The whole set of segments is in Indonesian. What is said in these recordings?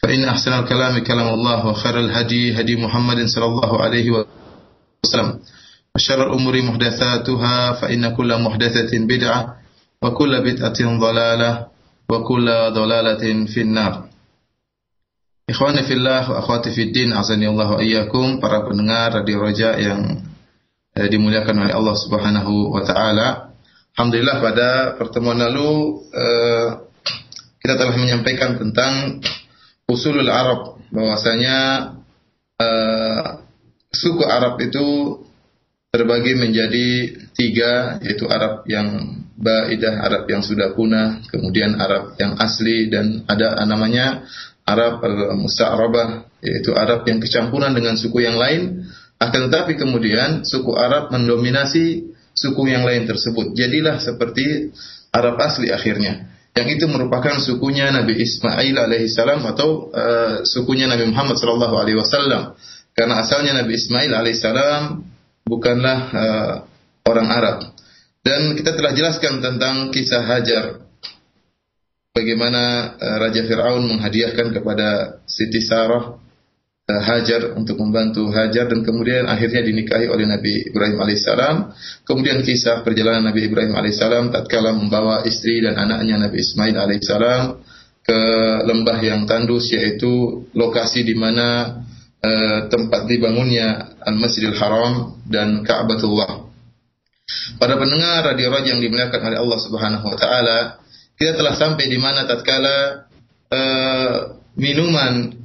فإن أحسن الكلام كلام الله وخير الهدي هدي محمد صلى الله عليه وسلم وشر الأمور محدثاتها فإن كل محدثة بدعة وكل بدعة ضلالة وكل ضلالة في النار Ikhwani fillah wa akhwati fid din azani Allah wa iyyakum para pendengar Radio Roja yang eh, dimuliakan oleh Allah Subhanahu wa taala. Alhamdulillah pada pertemuan lalu eh, kita telah menyampaikan tentang usulul Arab bahwasanya uh, suku Arab itu terbagi menjadi tiga yaitu Arab yang baidah, Arab yang sudah punah, kemudian Arab yang asli dan ada namanya Arab al-musta'rabah yaitu Arab yang kecampuran dengan suku yang lain akan tetapi kemudian suku Arab mendominasi suku yang lain tersebut. Jadilah seperti Arab asli akhirnya yang itu merupakan sukunya Nabi Ismail alaihissalam atau uh, sukunya Nabi Muhammad sallallahu alaihi wasallam. Karena asalnya Nabi Ismail alaihissalam bukanlah uh, orang Arab. Dan kita telah jelaskan tentang kisah Hajar. Bagaimana uh, Raja Fir'aun menghadiahkan kepada Siti Sarah Hajar untuk membantu Hajar dan kemudian akhirnya dinikahi oleh Nabi Ibrahim alaihissalam. Kemudian kisah perjalanan Nabi Ibrahim alaihissalam tatkala membawa istri dan anaknya Nabi Ismail alaihissalam ke lembah yang tandus yaitu lokasi di mana uh, tempat dibangunnya Al-Masjidil Haram dan Ka'batullah. Pada pendengar radio Raja yang dimuliakan oleh Allah Subhanahu wa taala, kita telah sampai di mana tatkala uh, minuman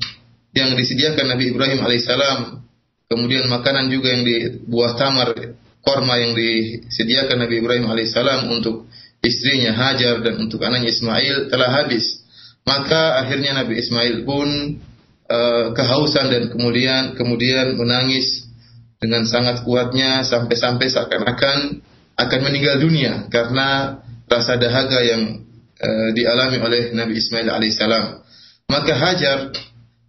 yang disediakan Nabi Ibrahim alaihissalam, kemudian makanan juga yang di buah tamar korma yang disediakan Nabi Ibrahim alaihissalam untuk istrinya Hajar dan untuk anaknya Ismail telah habis. Maka akhirnya Nabi Ismail pun uh, kehausan dan kemudian kemudian menangis dengan sangat kuatnya sampai-sampai seakan-akan akan meninggal dunia karena rasa dahaga yang uh, dialami oleh Nabi Ismail alaihissalam. Maka Hajar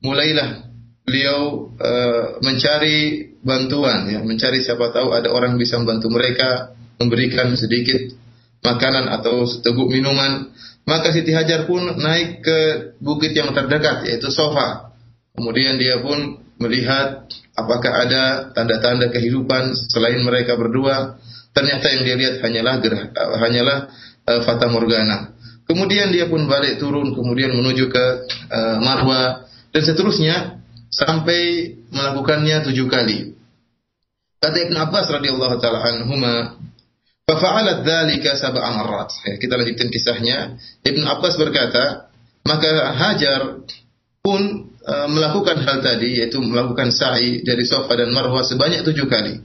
mulailah beliau uh, mencari bantuan ya, mencari siapa tahu ada orang bisa membantu mereka memberikan sedikit makanan atau seteguk minuman. Maka Siti Hajar pun naik ke bukit yang terdekat yaitu Sofa. Kemudian dia pun melihat apakah ada tanda-tanda kehidupan selain mereka berdua. Ternyata yang dia lihat hanyalah gerah, hanyalah uh, fata morgana. Kemudian dia pun balik turun kemudian menuju ke uh, Marwa dan seterusnya sampai melakukannya tujuh kali. Kata Ibn Abbas radhiyallahu taala anhuma, "Fafa'alat dzalika sab'a marrat." Ya, kita lanjutkan kisahnya. Ibn Abbas berkata, maka Hajar pun uh, melakukan hal tadi yaitu melakukan sa'i dari Safa dan Marwah sebanyak tujuh kali.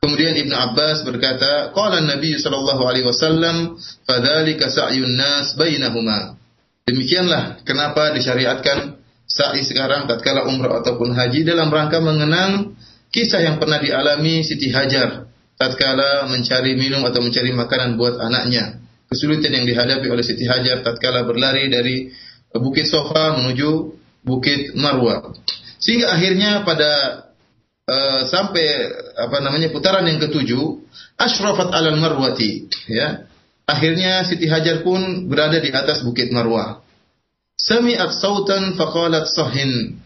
Kemudian Ibn Abbas berkata, "Qala Nabi sallallahu alaihi wasallam, fadzalika sa'yun nas bainahuma." Demikianlah kenapa disyariatkan sa'i sekarang tatkala umrah ataupun haji dalam rangka mengenang kisah yang pernah dialami Siti Hajar tatkala mencari minum atau mencari makanan buat anaknya. Kesulitan yang dihadapi oleh Siti Hajar tatkala berlari dari Bukit Sofa menuju Bukit Marwa. Sehingga akhirnya pada uh, sampai apa namanya putaran yang ketujuh, asyrafat alal marwati, ya. Akhirnya Siti Hajar pun berada di atas Bukit Marwah. Sami'at sautan faqalat sahin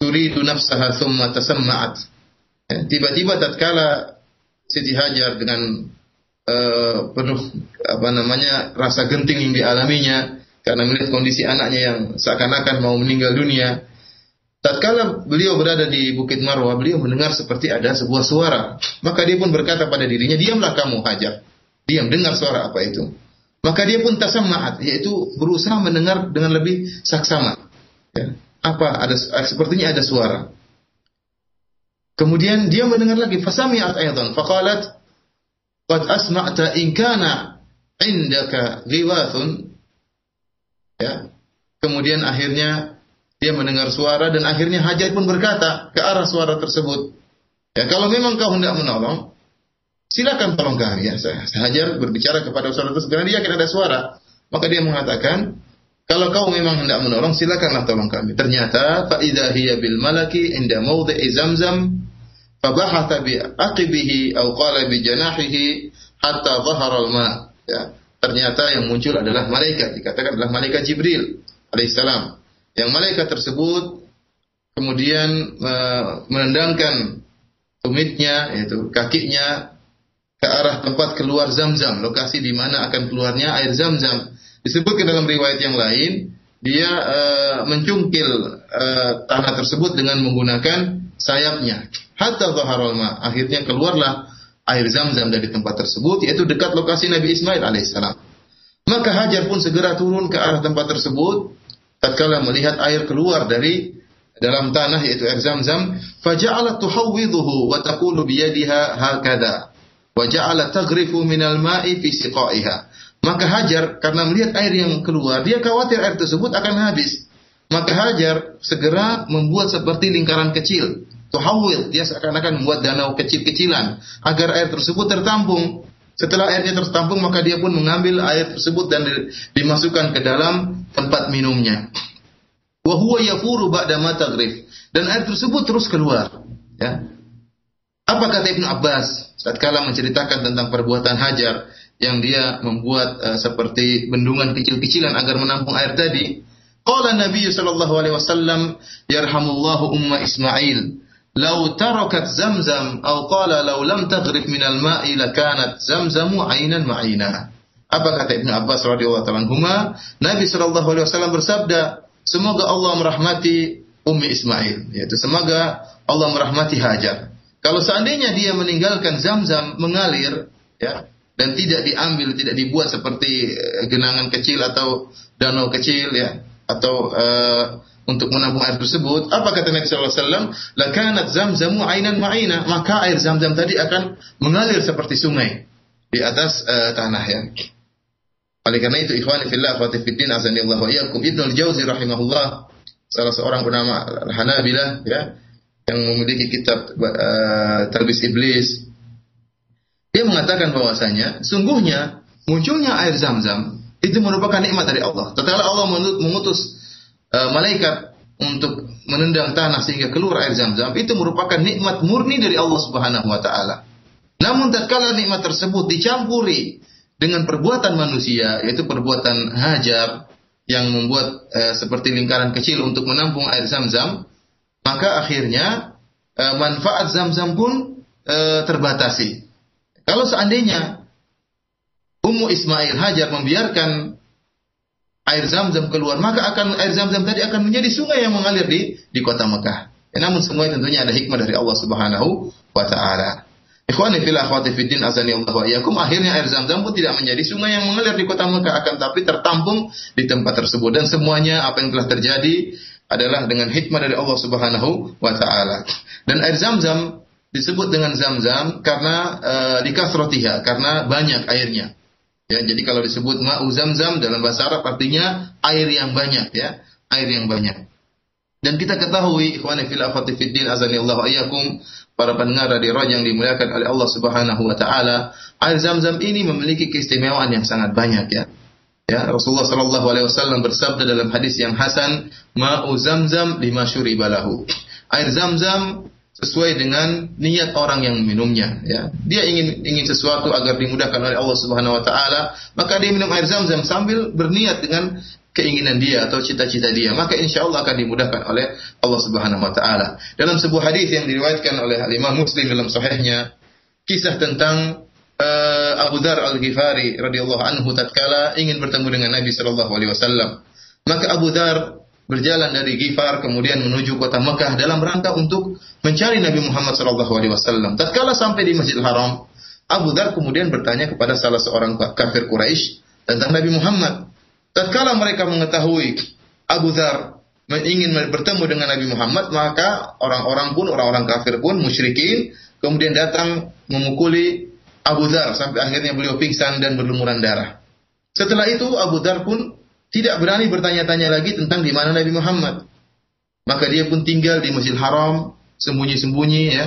turidu nafsaha thumma tasamma'at. Ya, tiba-tiba tatkala Siti Hajar dengan uh, penuh apa namanya rasa genting yang dialaminya karena melihat kondisi anaknya yang seakan-akan mau meninggal dunia. Tatkala beliau berada di Bukit Marwah, beliau mendengar seperti ada sebuah suara. Maka dia pun berkata pada dirinya, "Diamlah kamu, Hajar." Diam, dengar suara apa itu. Maka dia pun tasammaat, yaitu berusaha mendengar dengan lebih saksama. Ya. Apa? Ada sepertinya ada suara. Kemudian dia mendengar lagi, fasami'at aidan, faqalat qad asma'ta in kana indaka ghiwathun. Ya. Kemudian akhirnya dia mendengar suara dan akhirnya Hajar pun berkata ke arah suara tersebut. Ya, kalau memang kau hendak menolong, silakan tolong kami. Ya, Hajar berbicara kepada suara tersebut karena dia akan ada suara. Maka dia mengatakan, kalau kau memang hendak menolong, silakanlah tolong kami. Ternyata faida hiya bil malaki inda mawdi'i zamzam fabahatha bi aqibihi aw qala bi janahihi hatta dhahara al-ma. Ya. Ternyata yang muncul adalah malaikat, dikatakan adalah malaikat Jibril alaihissalam. Yang malaikat tersebut kemudian uh, menendangkan tumitnya yaitu kakinya ke arah tempat keluar zam-zam, lokasi di mana akan keluarnya air zam-zam. Disebutkan dalam riwayat yang lain, dia uh, mencungkil uh, tanah tersebut dengan menggunakan sayapnya. Hatta zaharul ma. Akhirnya keluarlah air zam-zam dari tempat tersebut, yaitu dekat lokasi Nabi Ismail alaihissalam. Maka Hajar pun segera turun ke arah tempat tersebut tatkala melihat air keluar dari dalam tanah yaitu air Zam-Zam, faja'alat tuhawwidhuhu wa taqulu bi yadiha hakada wa ja'alat taghrifu minal ma'i fi siqaiha. Maka Hajar karena melihat air yang keluar, dia khawatir air tersebut akan habis. Maka Hajar segera membuat seperti lingkaran kecil. Tuhawwid, dia seakan-akan membuat danau kecil-kecilan agar air tersebut tertampung. Setelah airnya tertampung maka dia pun mengambil air tersebut dan dimasukkan ke dalam tempat minumnya. Wa huwa yafuru ba'da Dan air tersebut terus keluar, ya. Apa kata Ibnu Abbas tatkala menceritakan tentang perbuatan Hajar yang dia membuat uh, seperti bendungan kecil-kecilan agar menampung air tadi? Qala Nabi sallallahu alaihi wasallam, "Yarhamullahu umma Ismail, law tarakat Zamzam aw qala law lam taghrif min al-ma'i lakanat Zamzamu 'ainan ma'ina." Apa kata Ibnu Abbas radhiyallahu taala anhuma? Nabi sallallahu alaihi wasallam bersabda, "Semoga Allah merahmati Ummi Ismail." Yaitu semoga Allah merahmati Hajar kalau seandainya dia meninggalkan Zam-Zam mengalir ya dan tidak diambil tidak dibuat seperti eh, genangan kecil atau danau kecil ya atau uh, untuk menampung air tersebut, apa kata Nabi wasallam? Lakanat zamzamu ainan ma'ina, maka air zam-zam tadi akan mengalir seperti sungai di atas uh, tanah ya. Oleh karena itu ikhwani fillah wa fiddin azani Allah wa iyyakum Ibnu al-Jauzi rahimahullah salah seorang bernama Hanabilah ya yang memiliki kitab uh, Talbis Iblis dia mengatakan bahwasanya sungguhnya munculnya air zam-zam itu merupakan nikmat dari Allah. Tatkala Allah mengutus uh, malaikat untuk menendang tanah sehingga keluar air zam-zam itu merupakan nikmat murni dari Allah Subhanahu wa taala. Namun tatkala nikmat tersebut dicampuri dengan perbuatan manusia yaitu perbuatan hajar yang membuat uh, seperti lingkaran kecil untuk menampung air zam-zam, maka akhirnya uh, manfaat zam-zam pun uh, terbatasi. Kalau seandainya Ummu Ismail Hajar membiarkan air zam-zam keluar, maka akan air zam-zam tadi akan menjadi sungai yang mengalir di di kota Mekah. Ya, namun semua tentunya ada hikmah dari Allah Subhanahu wa taala. Ikhwani fil akhwati fiddin azani Allah wa iyyakum akhirnya air zam-zam pun tidak menjadi sungai yang mengalir di kota Mekah akan tapi tertampung di tempat tersebut dan semuanya apa yang telah terjadi adalah dengan hikmah dari Allah Subhanahu wa taala. Dan air zam-zam disebut dengan zam-zam karena uh, dikasrotiha karena banyak airnya. Ya, jadi kalau disebut ma'u zam-zam dalam bahasa Arab artinya air yang banyak ya, air yang banyak. Dan kita ketahui ikhwan fil akhwati fid din azani Allah ayyakum para pendengar radio yang dimuliakan oleh Allah Subhanahu wa taala, air zam-zam ini memiliki keistimewaan yang sangat banyak ya. Ya, Rasulullah sallallahu alaihi wasallam bersabda dalam hadis yang hasan, "Ma'u zam-zam lima syuribalahu." Air zam-zam sesuai dengan niat orang yang minumnya ya. Dia ingin ingin sesuatu agar dimudahkan oleh Allah Subhanahu wa taala maka dia minum air zam-zam sambil berniat dengan keinginan dia atau cita-cita dia. Maka insya Allah akan dimudahkan oleh Allah Subhanahu wa taala. Dalam sebuah hadis yang diriwayatkan oleh Imam Muslim dalam sahihnya kisah tentang uh, Abu Dar Al-Ghifari radhiyallahu anhu tatkala ingin bertemu dengan Nabi sallallahu alaihi wasallam maka Abu Dar berjalan dari Gifar kemudian menuju kota Mekah dalam rangka untuk mencari Nabi Muhammad SAW. Tatkala sampai di Masjidil Haram, Abu Dar kemudian bertanya kepada salah seorang kafir Quraisy tentang Nabi Muhammad. Tatkala mereka mengetahui Abu Dar ingin bertemu dengan Nabi Muhammad, maka orang-orang pun, orang-orang kafir pun, musyrikin, kemudian datang memukuli Abu Dar sampai akhirnya beliau pingsan dan berlumuran darah. Setelah itu Abu Dar pun tidak berani bertanya-tanya lagi tentang di mana Nabi Muhammad. Maka dia pun tinggal di Masjidil Haram sembunyi-sembunyi ya.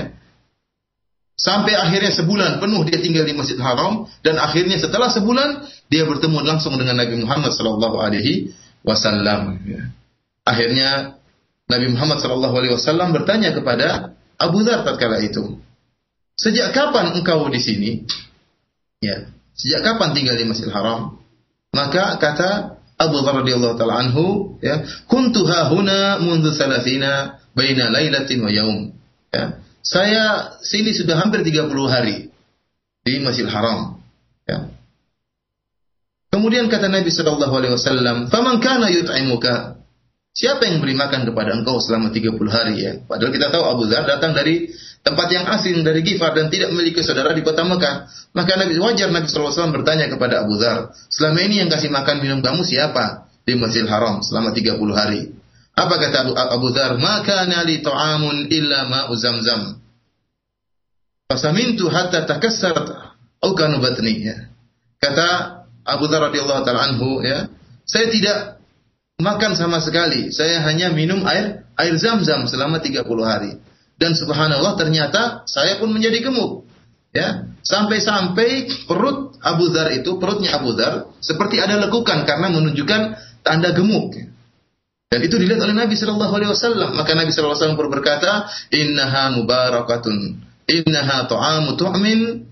Sampai akhirnya sebulan penuh dia tinggal di Masjidil Haram dan akhirnya setelah sebulan dia bertemu langsung dengan Nabi Muhammad sallallahu alaihi wasallam ya. Akhirnya Nabi Muhammad sallallahu alaihi wasallam bertanya kepada Abu Dzar tatkala itu, "Sejak kapan engkau di sini?" Ya, sejak kapan tinggal di Masjidil Haram? Maka kata Abu Dzar radhiyallahu taala anhu, ya, "Kuntu huna mundu salasina baina lailatin wa yaum." Ya. Saya sini sudah hampir 30 hari di Masjidil Haram. Ya. Kemudian kata Nabi sallallahu alaihi wasallam, "Faman kana yut'imuka?" Siapa yang beri makan kepada engkau selama 30 hari ya? Padahal kita tahu Abu Dzar datang dari tempat yang asing dari Gifar dan tidak memiliki saudara di kota Mekah. Maka Nabi wajar Nabi SAW bertanya kepada Abu Dzar, selama ini yang kasih makan minum kamu siapa di Masjidil Haram selama 30 hari? Apa kata Abu, Abu Dzar? Maka nali ta'amun illa ma'u zamzam. Fasamintu hatta takassarat au kanu batni ya. Kata Abu Dzar radhiyallahu taala anhu ya, saya tidak makan sama sekali. Saya hanya minum air air zam-zam selama 30 hari. Dan subhanallah ternyata saya pun menjadi gemuk. Ya, sampai-sampai perut Abu Dhar itu, perutnya Abu Dhar seperti ada lekukan karena menunjukkan tanda gemuk. Dan itu dilihat oleh Nabi Shallallahu Alaihi Wasallam. Maka Nabi Shallallahu Alaihi Wasallam berkata, Innaha mubarakatun, innaha tu'amu tu'min,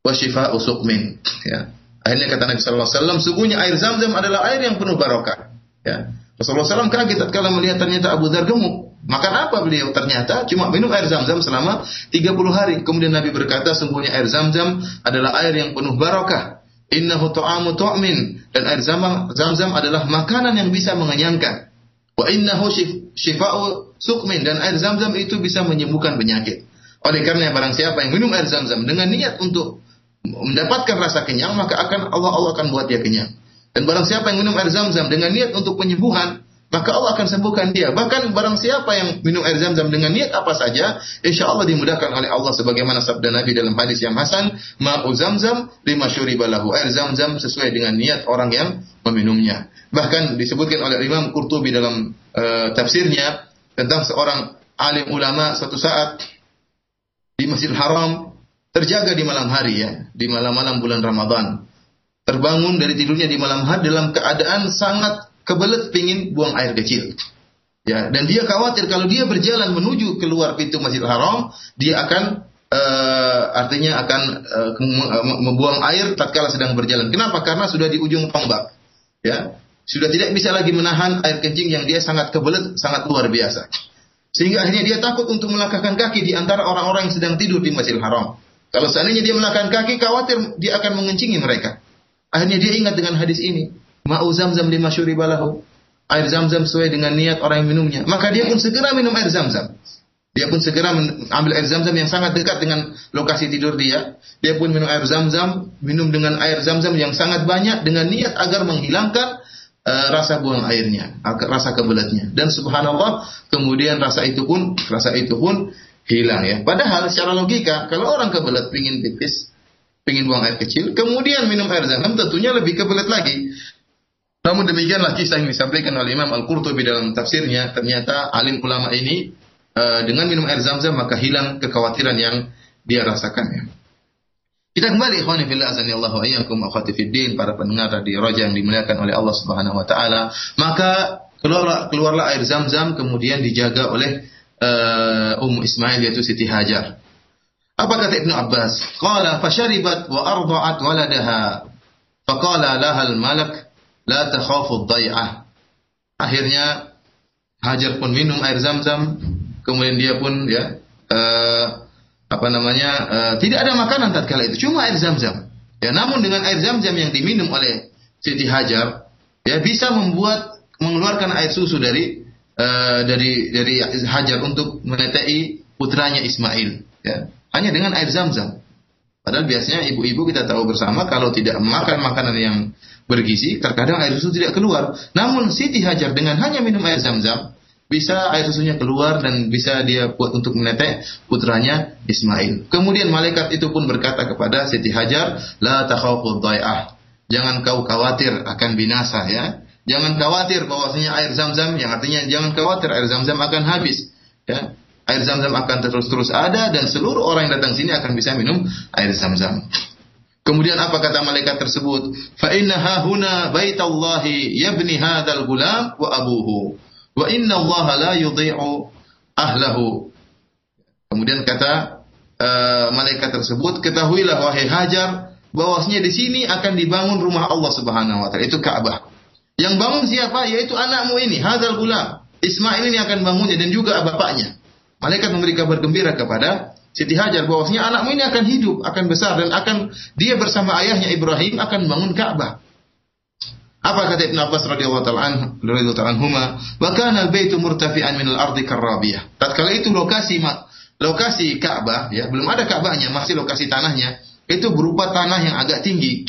wa shifa'u suqmin. Ya. Akhirnya kata Nabi Shallallahu Alaihi Wasallam, sungguhnya air zam-zam adalah air yang penuh barokah. Ya. Rasulullah SAW kaget kalau melihat ternyata Abu Dhar gemuk. Makan apa beliau? Ternyata cuma minum air zam-zam selama 30 hari. Kemudian Nabi berkata, sungguhnya air zam-zam adalah air yang penuh barokah. Innahu ta'amu tu'min. Dan air zam-zam adalah makanan yang bisa mengenyangkan. Wa innahu shifa'u sukmin. Dan air zam-zam itu bisa menyembuhkan penyakit. Oleh karena barang siapa yang minum air zam-zam dengan niat untuk mendapatkan rasa kenyang, maka akan Allah Allah akan buat dia kenyang. Dan barang siapa yang minum air zam-zam dengan niat untuk penyembuhan, maka Allah akan sembuhkan dia. Bahkan barang siapa yang minum air zam-zam dengan niat apa saja, insya Allah dimudahkan oleh Allah sebagaimana sabda Nabi dalam hadis yang hasan, ma'u zam-zam lima syuribalahu. Air zam-zam sesuai dengan niat orang yang meminumnya. Bahkan disebutkan oleh Imam Qurtubi dalam uh, tafsirnya tentang seorang alim ulama satu saat di Masjidil Haram terjaga di malam hari ya, di malam-malam bulan Ramadan terbangun dari tidurnya di malam hari dalam keadaan sangat kebelet pingin buang air kecil. Ya, dan dia khawatir kalau dia berjalan menuju keluar pintu Masjidil Haram, dia akan uh, artinya akan uh, membuang air tatkala sedang berjalan. Kenapa? Karena sudah di ujung tombak. Ya, sudah tidak bisa lagi menahan air kencing yang dia sangat kebelet, sangat luar biasa. Sehingga akhirnya dia takut untuk melangkahkan kaki di antara orang-orang yang sedang tidur di Masjidil Haram. Kalau seandainya dia melangkahkan kaki, khawatir dia akan mengencingi mereka. Akhirnya dia ingat dengan hadis ini. Ma'u zamzam lima syuribalahu. Air zamzam sesuai dengan niat orang yang minumnya. Maka dia pun segera minum air zamzam. Dia pun segera ambil air zamzam yang sangat dekat dengan lokasi tidur dia. Dia pun minum air zamzam, minum dengan air zamzam yang sangat banyak dengan niat agar menghilangkan uh, rasa buang airnya, rasa kebelatnya. Dan subhanallah, kemudian rasa itu pun rasa itu pun hilang ya. Padahal secara logika, kalau orang kebelat pingin pipis, ingin buang air kecil, kemudian minum air zam-zam tentunya lebih kebelet lagi. Namun demikianlah kisah yang disampaikan oleh Imam Al-Qurtubi dalam tafsirnya, ternyata alim ulama ini uh, dengan minum air zam-zam maka hilang kekhawatiran yang dia rasakan ya. Kita kembali ikhwani fillah azani Allah wa iyyakum akhwati fiddin para pendengar radio Raja yang dimuliakan oleh Allah Subhanahu wa taala, maka keluarlah keluarlah air zam-zam kemudian dijaga oleh uh, Ummu Ismail yaitu Siti Hajar. Apa kata Ibnu Abbas? Qala fasharibat wa arda'at waladaha. Faqala lahal malak la takhafu dhai'ah. Akhirnya Hajar pun minum air zam-zam, kemudian dia pun ya uh, apa namanya uh, tidak ada makanan tatkala itu, cuma air zam-zam. Ya, namun dengan air zam-zam yang diminum oleh Siti Hajar, ya bisa membuat mengeluarkan air susu dari uh, dari dari Hajar untuk menetei putranya Ismail. Ya. Hanya dengan air zam-zam. Padahal biasanya ibu-ibu kita tahu bersama kalau tidak makan makanan yang bergizi, terkadang air susu tidak keluar. Namun Siti Hajar dengan hanya minum air zam-zam, bisa air susunya keluar dan bisa dia buat untuk menetek putranya Ismail. Kemudian malaikat itu pun berkata kepada Siti Hajar, La takhawfu dhai'ah. Jangan kau khawatir akan binasa ya. Jangan khawatir bahwasanya air zam-zam yang artinya jangan khawatir air zam-zam akan habis. Ya. Air zam-zam akan terus-terus ada dan seluruh orang yang datang sini akan bisa minum air zam-zam. Kemudian apa kata malaikat tersebut? Fa inna hahuna baitallahi yabni hadzal gulam wa abuhu. Wa inna Allah la yudhi'u ahlahu. Kemudian kata uh, malaikat tersebut, ketahuilah wahai Hajar bahwasanya di sini akan dibangun rumah Allah Subhanahu wa taala, itu Ka'bah. Yang bangun siapa? Yaitu anakmu ini, Hadzal Gulam. Ismail ini akan bangunnya dan juga bapaknya. Malaikat memberi kabar gembira kepada Siti Hajar bahwasanya anakmu ini akan hidup, akan besar dan akan dia bersama ayahnya Ibrahim akan bangun Ka'bah. Apa kata Ibn Abbas radhiyallahu taala anhu, radhiyallahu anhuma, "Wa kana al-baitu murtafi'an min al-ardi karrabiyah." Tatkala itu lokasi lokasi Ka'bah ya, belum ada Ka'bahnya, masih lokasi tanahnya, itu berupa tanah yang agak tinggi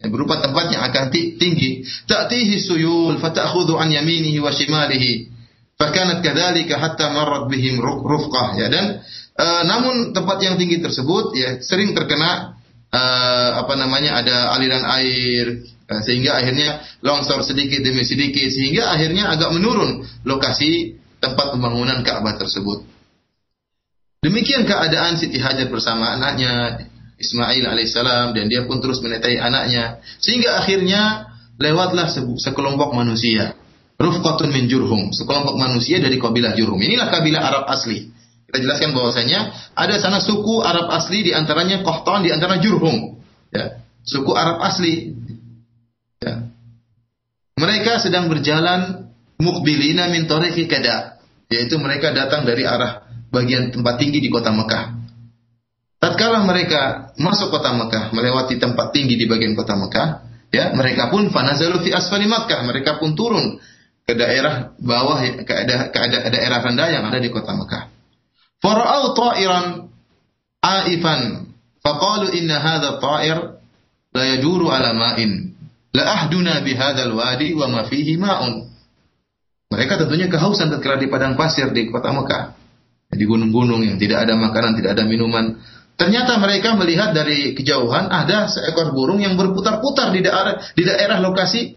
ya, berupa tempat yang akan tinggi. Ta'tihi suyul fata'khudhu an yaminihi wa shimalihi. Fakanat kadzalika hatta marrat bihim rufqah ya dan e, namun tempat yang tinggi tersebut ya sering terkena e, apa namanya ada aliran air e, sehingga akhirnya longsor sedikit demi sedikit sehingga akhirnya agak menurun lokasi tempat pembangunan Ka'bah tersebut. Demikian keadaan Siti Hajar bersama anaknya Ismail alaihissalam dan dia pun terus menetai anaknya sehingga akhirnya lewatlah sekelompok manusia Rufqatun min Jurhum, sekelompok manusia dari kabilah Jurhum. Inilah kabilah Arab asli. Kita jelaskan bahwasanya ada sana suku Arab asli di antaranya Qahtan di antara Jurhum. Ya, suku Arab asli. Ya. Mereka sedang berjalan mukbilina min tariqi kada, yaitu mereka datang dari arah bagian tempat tinggi di kota Mekah. Tatkala mereka masuk kota Mekah, melewati tempat tinggi di bagian kota Mekah, ya, mereka pun fanazalu fi asfali Makkah, mereka pun turun ke daerah bawah ke, ada, ke daerah rendah yang ada di kota Mekah. Fara'au ta'iran aifan faqalu inna hadha ta'ir la yajuru ala ma'in la ahduna bi hadzal wadi wa ma fihi. Mereka tentunya kehausan tatkala di padang pasir di kota Mekah. Di gunung-gunung yang tidak ada makanan, tidak ada minuman. Ternyata mereka melihat dari kejauhan ada seekor burung yang berputar-putar di daerah di daerah lokasi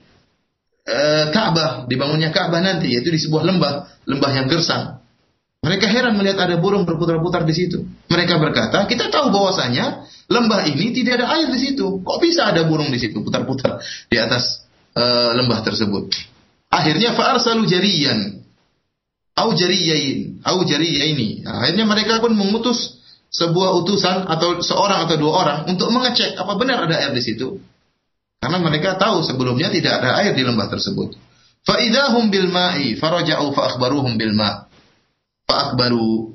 e, Ka'bah, dibangunnya Ka'bah nanti yaitu di sebuah lembah, lembah yang gersang. Mereka heran melihat ada burung berputar-putar di situ. Mereka berkata, kita tahu bahwasanya lembah ini tidak ada air di situ. Kok bisa ada burung di situ putar-putar di atas e, lembah tersebut? Akhirnya fa'arsalu jariyan au jariyain, au jariyaini. Akhirnya mereka pun mengutus sebuah utusan atau seorang atau dua orang untuk mengecek apa benar ada air di situ. Karena mereka tahu sebelumnya tidak ada air di lembah tersebut. Fa'idahum bil ma'i faraja'u fa akhbaruhum bil ma' fa akhbaru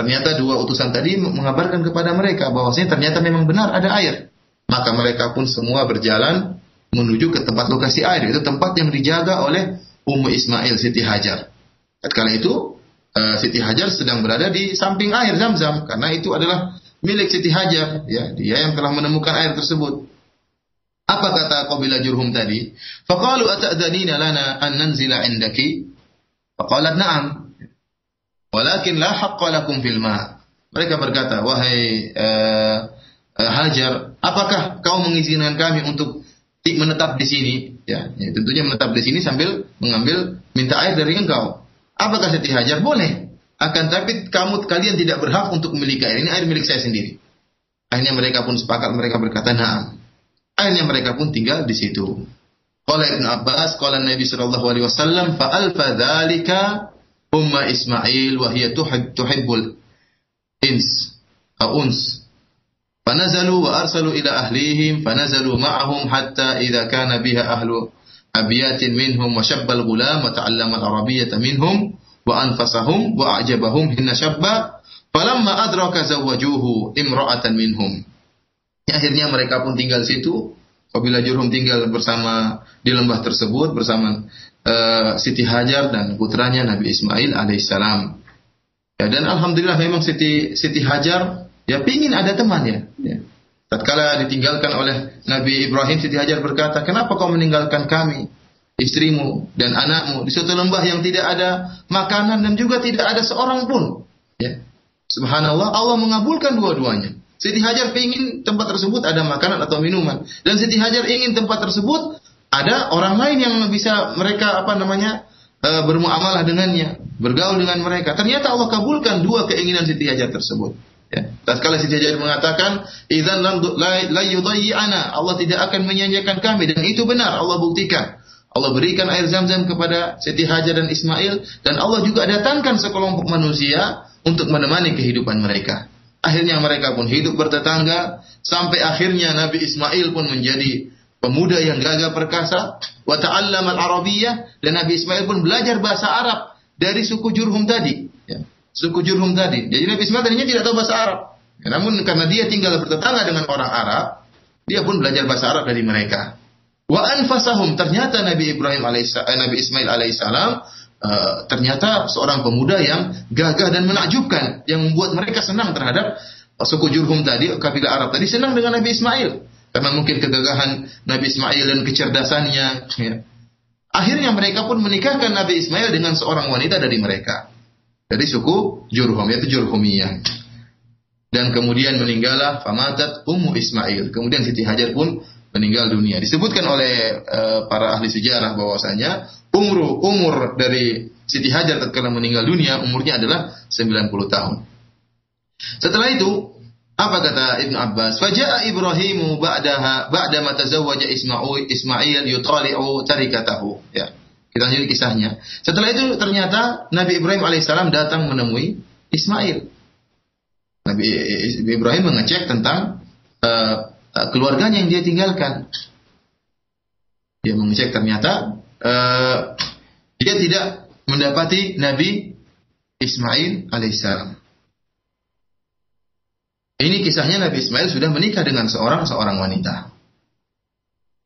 Ternyata dua utusan tadi mengabarkan kepada mereka bahwasanya ternyata memang benar ada air. Maka mereka pun semua berjalan menuju ke tempat lokasi air. Itu tempat yang dijaga oleh Ummu Ismail Siti Hajar. Kala itu uh, Siti Hajar sedang berada di samping air Zam-Zam karena itu adalah milik Siti Hajar ya dia yang telah menemukan air tersebut apa kata Qabila Jurhum tadi faqalu ata'dhanina lana an nanzila indaki faqalat na'am walakin la haqqa lakum fil ma mereka berkata wahai uh, uh, Hajar apakah kau mengizinkan kami untuk menetap di sini ya, ya tentunya menetap di sini sambil mengambil minta air dari engkau Apakah Siti Hajar? Boleh. Akan tapi kamu kalian tidak berhak untuk memiliki air. Ini air milik saya sendiri. Akhirnya mereka pun sepakat, mereka berkata, nah. Akhirnya mereka pun tinggal di situ. قال ابن عباس قال النبي صلى الله عليه وسلم فألف ذلك أم إسماعيل وهي تحب, تحب الإنس أو أنس فنزلوا وأرسلوا إلى أهليهم فنزلوا معهم حتى إذا كان بها أهل أبيات منهم وشب الغلام وتعلم العربية منهم وأنفسهم وأعجبهم هن شبا فلما أدرك زوجوه امرأة منهم. Akhirnya mereka pun tinggal situ. Apabila Jurhum tinggal bersama di lembah tersebut bersama uh, Siti Hajar dan putranya Nabi Ismail alaihissalam ya dan alhamdulillah memang Siti Siti Hajar ya pingin ada teman ya, ya Tatkala ditinggalkan oleh Nabi Ibrahim, Siti Hajar berkata, kenapa kau meninggalkan kami, istrimu dan anakmu di suatu lembah yang tidak ada makanan dan juga tidak ada seorang pun. Ya. Subhanallah, Allah mengabulkan dua-duanya. Siti Hajar ingin tempat tersebut ada makanan atau minuman. Dan Siti Hajar ingin tempat tersebut ada orang lain yang bisa mereka apa namanya e, bermuamalah dengannya, bergaul dengan mereka. Ternyata Allah kabulkan dua keinginan Siti Hajar tersebut. Ya. Tatkala Siti Hajar mengatakan, "Idzan la yudayyi'ana." Allah tidak akan menyanyiakan kami dan itu benar, Allah buktikan. Allah berikan air zam-zam kepada Siti Hajar dan Ismail dan Allah juga datangkan sekelompok manusia untuk menemani kehidupan mereka. Akhirnya mereka pun hidup bertetangga sampai akhirnya Nabi Ismail pun menjadi pemuda yang gagah perkasa wa ta'allama al-arabiyyah dan Nabi Ismail pun belajar bahasa Arab dari suku Jurhum tadi. Ya. suku Jurhum tadi. Jadi Nabi Ismail tadinya tidak tahu bahasa Arab. Ya, namun karena dia tinggal bertetangga dengan orang Arab dia pun belajar bahasa Arab dari mereka. Wa anfasahum ternyata Nabi Ibrahim alaihissalam eh, Nabi Ismail alaihissalam uh, ternyata seorang pemuda yang gagah dan menakjubkan yang membuat mereka senang terhadap suku Jurhum tadi kabilah Arab tadi senang dengan Nabi Ismail karena mungkin kegagahan Nabi Ismail dan kecerdasannya. Ya. Akhirnya mereka pun menikahkan Nabi Ismail dengan seorang wanita dari mereka. Dari suku Jurhum, yaitu Jurhumiyah. Dan kemudian meninggallah Famatat Ummu Ismail. Kemudian Siti Hajar pun meninggal dunia. Disebutkan oleh uh, para ahli sejarah bahwasanya umur umur dari Siti Hajar ketika meninggal dunia umurnya adalah 90 tahun. Setelah itu apa kata Ibn Abbas? Faja'a Ibrahimu ba'daha ba'da ma tazawwaja Ismail Ismail yutali'u tarikatahu. Ya. Kita lanjut kisahnya. Setelah itu ternyata Nabi Ibrahim alaihissalam datang menemui Ismail. Nabi Ibrahim mengecek tentang uh, keluarganya yang dia tinggalkan. Dia mengecek ternyata uh, dia tidak mendapati Nabi Ismail alaihissalam. Ini kisahnya Nabi Ismail sudah menikah dengan seorang seorang wanita.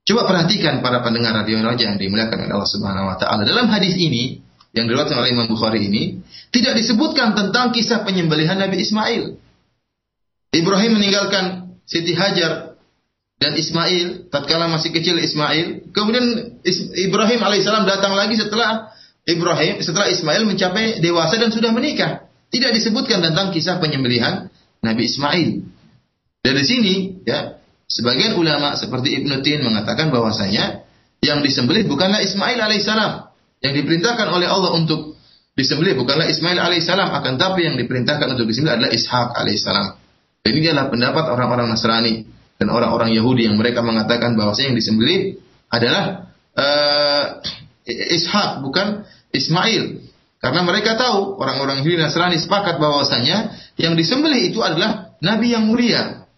Coba perhatikan para pendengar radio raja yang dimuliakan oleh Allah Subhanahu wa taala. Dalam hadis ini yang diriwayatkan oleh Imam Bukhari ini tidak disebutkan tentang kisah penyembelihan Nabi Ismail. Ibrahim meninggalkan Siti Hajar dan Ismail tatkala masih kecil Ismail. Kemudian Ibrahim alaihissalam datang lagi setelah Ibrahim setelah Ismail mencapai dewasa dan sudah menikah. Tidak disebutkan tentang kisah penyembelihan Nabi Ismail. Dari sini ya sebagian ulama seperti Ibnu Tin mengatakan bahwasanya yang disembelih bukanlah Ismail alaihissalam. Yang diperintahkan oleh Allah untuk disembelih bukanlah Ismail alaihissalam akan tapi yang diperintahkan untuk disembelih adalah Ishak alaihissalam. Ini adalah pendapat orang-orang Nasrani dan orang-orang Yahudi yang mereka mengatakan bahwasanya yang disembelih adalah uh, Ishak bukan Ismail. Karena mereka tahu orang-orang Yahudi Nasrani sepakat bahwasanya yang disembelih itu adalah nabi yang mulia.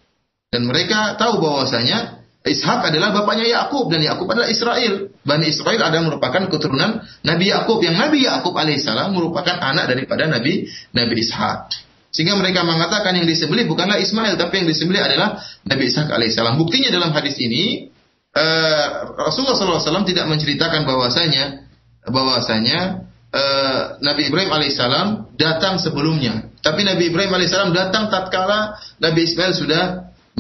Dan mereka tahu bahwasanya Ishak adalah bapaknya Yakub dan Yakub adalah Israel. Bani Israel adalah merupakan keturunan Nabi Yakub yang Nabi Yakub alaihissalam merupakan anak daripada Nabi Nabi Ishak. Sehingga mereka mengatakan yang disembelih bukanlah Ismail tapi yang disembelih adalah Nabi Ishak alaihissalam. Buktinya dalam hadis ini uh, Rasulullah SAW tidak menceritakan bahwasanya bahwasanya uh, Nabi Ibrahim alaihissalam datang sebelumnya. Tapi Nabi Ibrahim alaihissalam datang tatkala Nabi Ismail sudah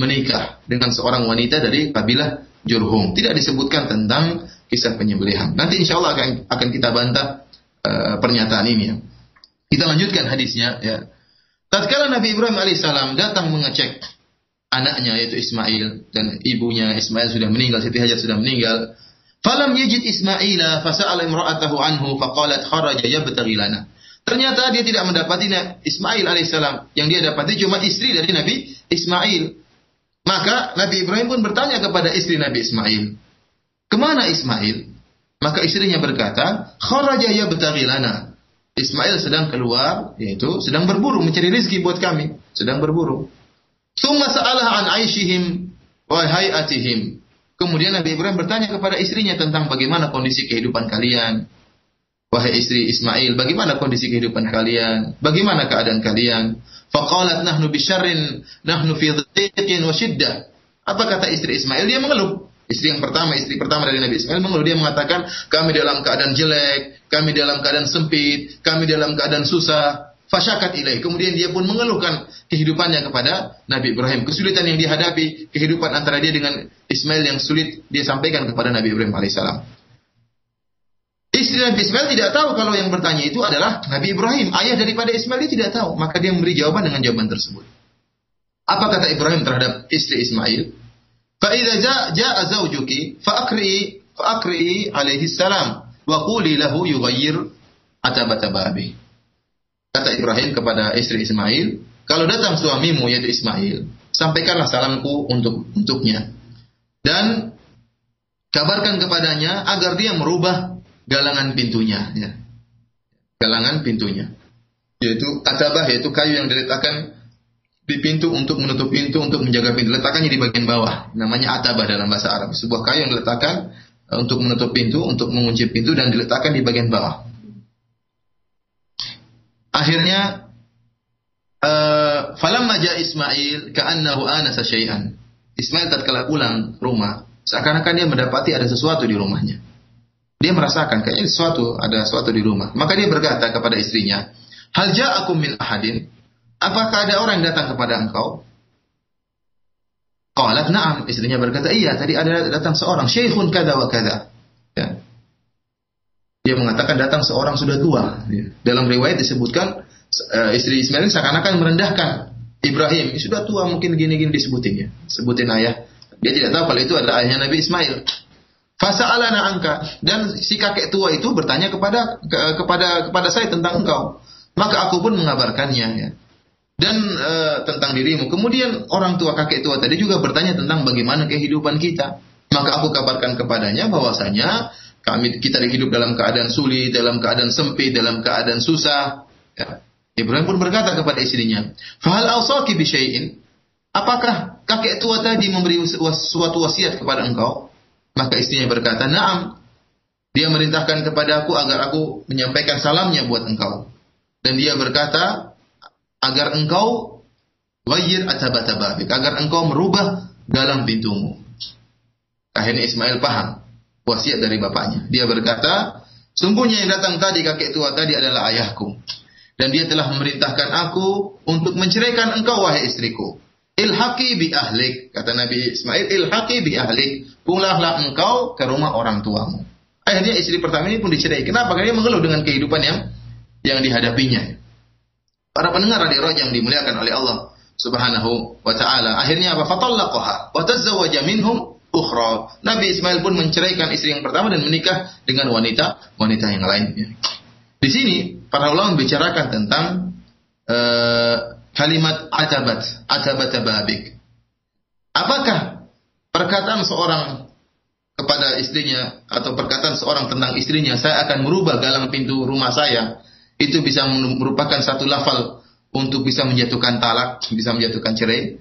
menikah dengan seorang wanita dari kabilah Jurhum. Tidak disebutkan tentang kisah penyembelihan. Nanti insya Allah akan, akan kita bantah uh, pernyataan ini. Ya. Kita lanjutkan hadisnya. Ya. Tatkala Nabi Ibrahim alaihissalam datang mengecek anaknya yaitu Ismail dan ibunya Ismail sudah meninggal, Siti Hajar sudah meninggal. Falam yajid Ismaila fasa'ala imra'atahu anhu faqalat kharaja yabtaghi lana. Ternyata dia tidak mendapati Ismail alaihissalam. Yang dia dapati cuma istri dari Nabi Ismail. Maka Nabi Ibrahim pun bertanya kepada istri Nabi Ismail. Ke mana Ismail? Maka istrinya berkata, kharaja yabtaghi lana. Ismail sedang keluar, yaitu sedang berburu, mencari rezeki buat kami. Sedang berburu. Summa sa'alah an aishihim wa hayatihim. Kemudian Nabi Ibrahim bertanya kepada istrinya tentang bagaimana kondisi kehidupan kalian. Wahai istri Ismail, bagaimana kondisi kehidupan kalian? Bagaimana keadaan kalian? Faqalat nahnu bisyarrin, nahnu fi dhiqin wa shiddah. Apa kata istri Ismail? Dia mengeluh. Istri yang pertama, istri pertama dari Nabi Ismail mengeluh. Dia mengatakan, kami dalam keadaan jelek, kami dalam keadaan sempit, kami dalam keadaan susah, fasyakat ilaih. Kemudian dia pun mengeluhkan kehidupannya kepada Nabi Ibrahim. Kesulitan yang dihadapi, kehidupan antara dia dengan Ismail yang sulit, dia sampaikan kepada Nabi Ibrahim alaihissalam. Istri Nabi Ismail tidak tahu kalau yang bertanya itu adalah Nabi Ibrahim. Ayah daripada Ismail dia tidak tahu. Maka dia memberi jawaban dengan jawaban tersebut. Apa kata Ibrahim terhadap istri Ismail? Fa'idha ja'a zawjuki fa'akri'i fa'akri'i alaihi salam wa quli lahu yughayyir atabata. Kata Ibrahim kepada istri Ismail, kalau datang suamimu yaitu Ismail, sampaikanlah salamku untuk untuknya. Dan kabarkan kepadanya agar dia merubah galangan pintunya ya. Galangan pintunya. Yaitu atabah yaitu kayu yang diletakkan di pintu untuk menutup pintu untuk menjaga pintu. Letakkannya di bagian bawah. Namanya atabah dalam bahasa Arab. Sebuah kayu yang diletakkan untuk menutup pintu, untuk mengunci pintu dan diletakkan di bagian bawah. Akhirnya uh, falamma ja Ismail ka'annahu anasa syai'an. Ismail tatkala pulang rumah, seakan-akan dia mendapati ada sesuatu di rumahnya. Dia merasakan kayaknya sesuatu, ada sesuatu di rumah. Maka dia berkata kepada istrinya, "Hal ja'akum min ahadin?" Apakah ada orang yang datang kepada engkau? Qalat na'am. Istrinya berkata, iya tadi ada datang seorang. Syekhun kada wa kada. Ya. Dia mengatakan datang seorang sudah tua. Ya. Dalam riwayat disebutkan uh, istri Ismail seakan-akan merendahkan Ibrahim. Sudah tua mungkin gini-gini disebutin ya. Sebutin ayah. Dia tidak tahu kalau itu adalah ayahnya Nabi Ismail. Fasa'alana angka dan si kakek tua itu bertanya kepada ke, kepada kepada saya tentang engkau. Maka aku pun mengabarkannya ya dan e, tentang dirimu. Kemudian orang tua kakek tua tadi juga bertanya tentang bagaimana kehidupan kita. Maka aku kabarkan kepadanya bahwasanya kami kita hidup dalam keadaan sulit, dalam keadaan sempit, dalam keadaan susah. Ya. Ibrahim pun berkata kepada istrinya, "Fahal awsaki bi Apakah kakek tua tadi memberi suatu wasiat kepada engkau? Maka istrinya berkata, "Na'am." Dia merintahkan kepada aku agar aku menyampaikan salamnya buat engkau. Dan dia berkata, agar engkau wajir atabata babik, agar engkau merubah dalam pintumu. Akhirnya Ismail paham wasiat dari bapaknya. Dia berkata, sungguhnya yang datang tadi kakek tua tadi adalah ayahku. Dan dia telah memerintahkan aku untuk menceraikan engkau wahai istriku. Ilhaqi bi ahlik, kata Nabi Ismail, ilhaqi bi ahlik. Pulanglah engkau ke rumah orang tuamu. Akhirnya istri pertama ini pun dicerai. Kenapa? Karena dia mengeluh dengan kehidupan yang yang dihadapinya. Para pendengar radio yang dimuliakan oleh Allah Subhanahu wa taala. Akhirnya apa? Fatallaqaha wa. Nabi Ismail pun menceraikan istri yang pertama dan menikah dengan wanita wanita yang lainnya. Di sini para ulama membicarakan tentang uh, kalimat atabat, atabat babik. Apakah perkataan seorang kepada istrinya atau perkataan seorang tentang istrinya, saya akan merubah galang pintu rumah saya itu bisa merupakan satu lafal untuk bisa menjatuhkan talak, bisa menjatuhkan cerai.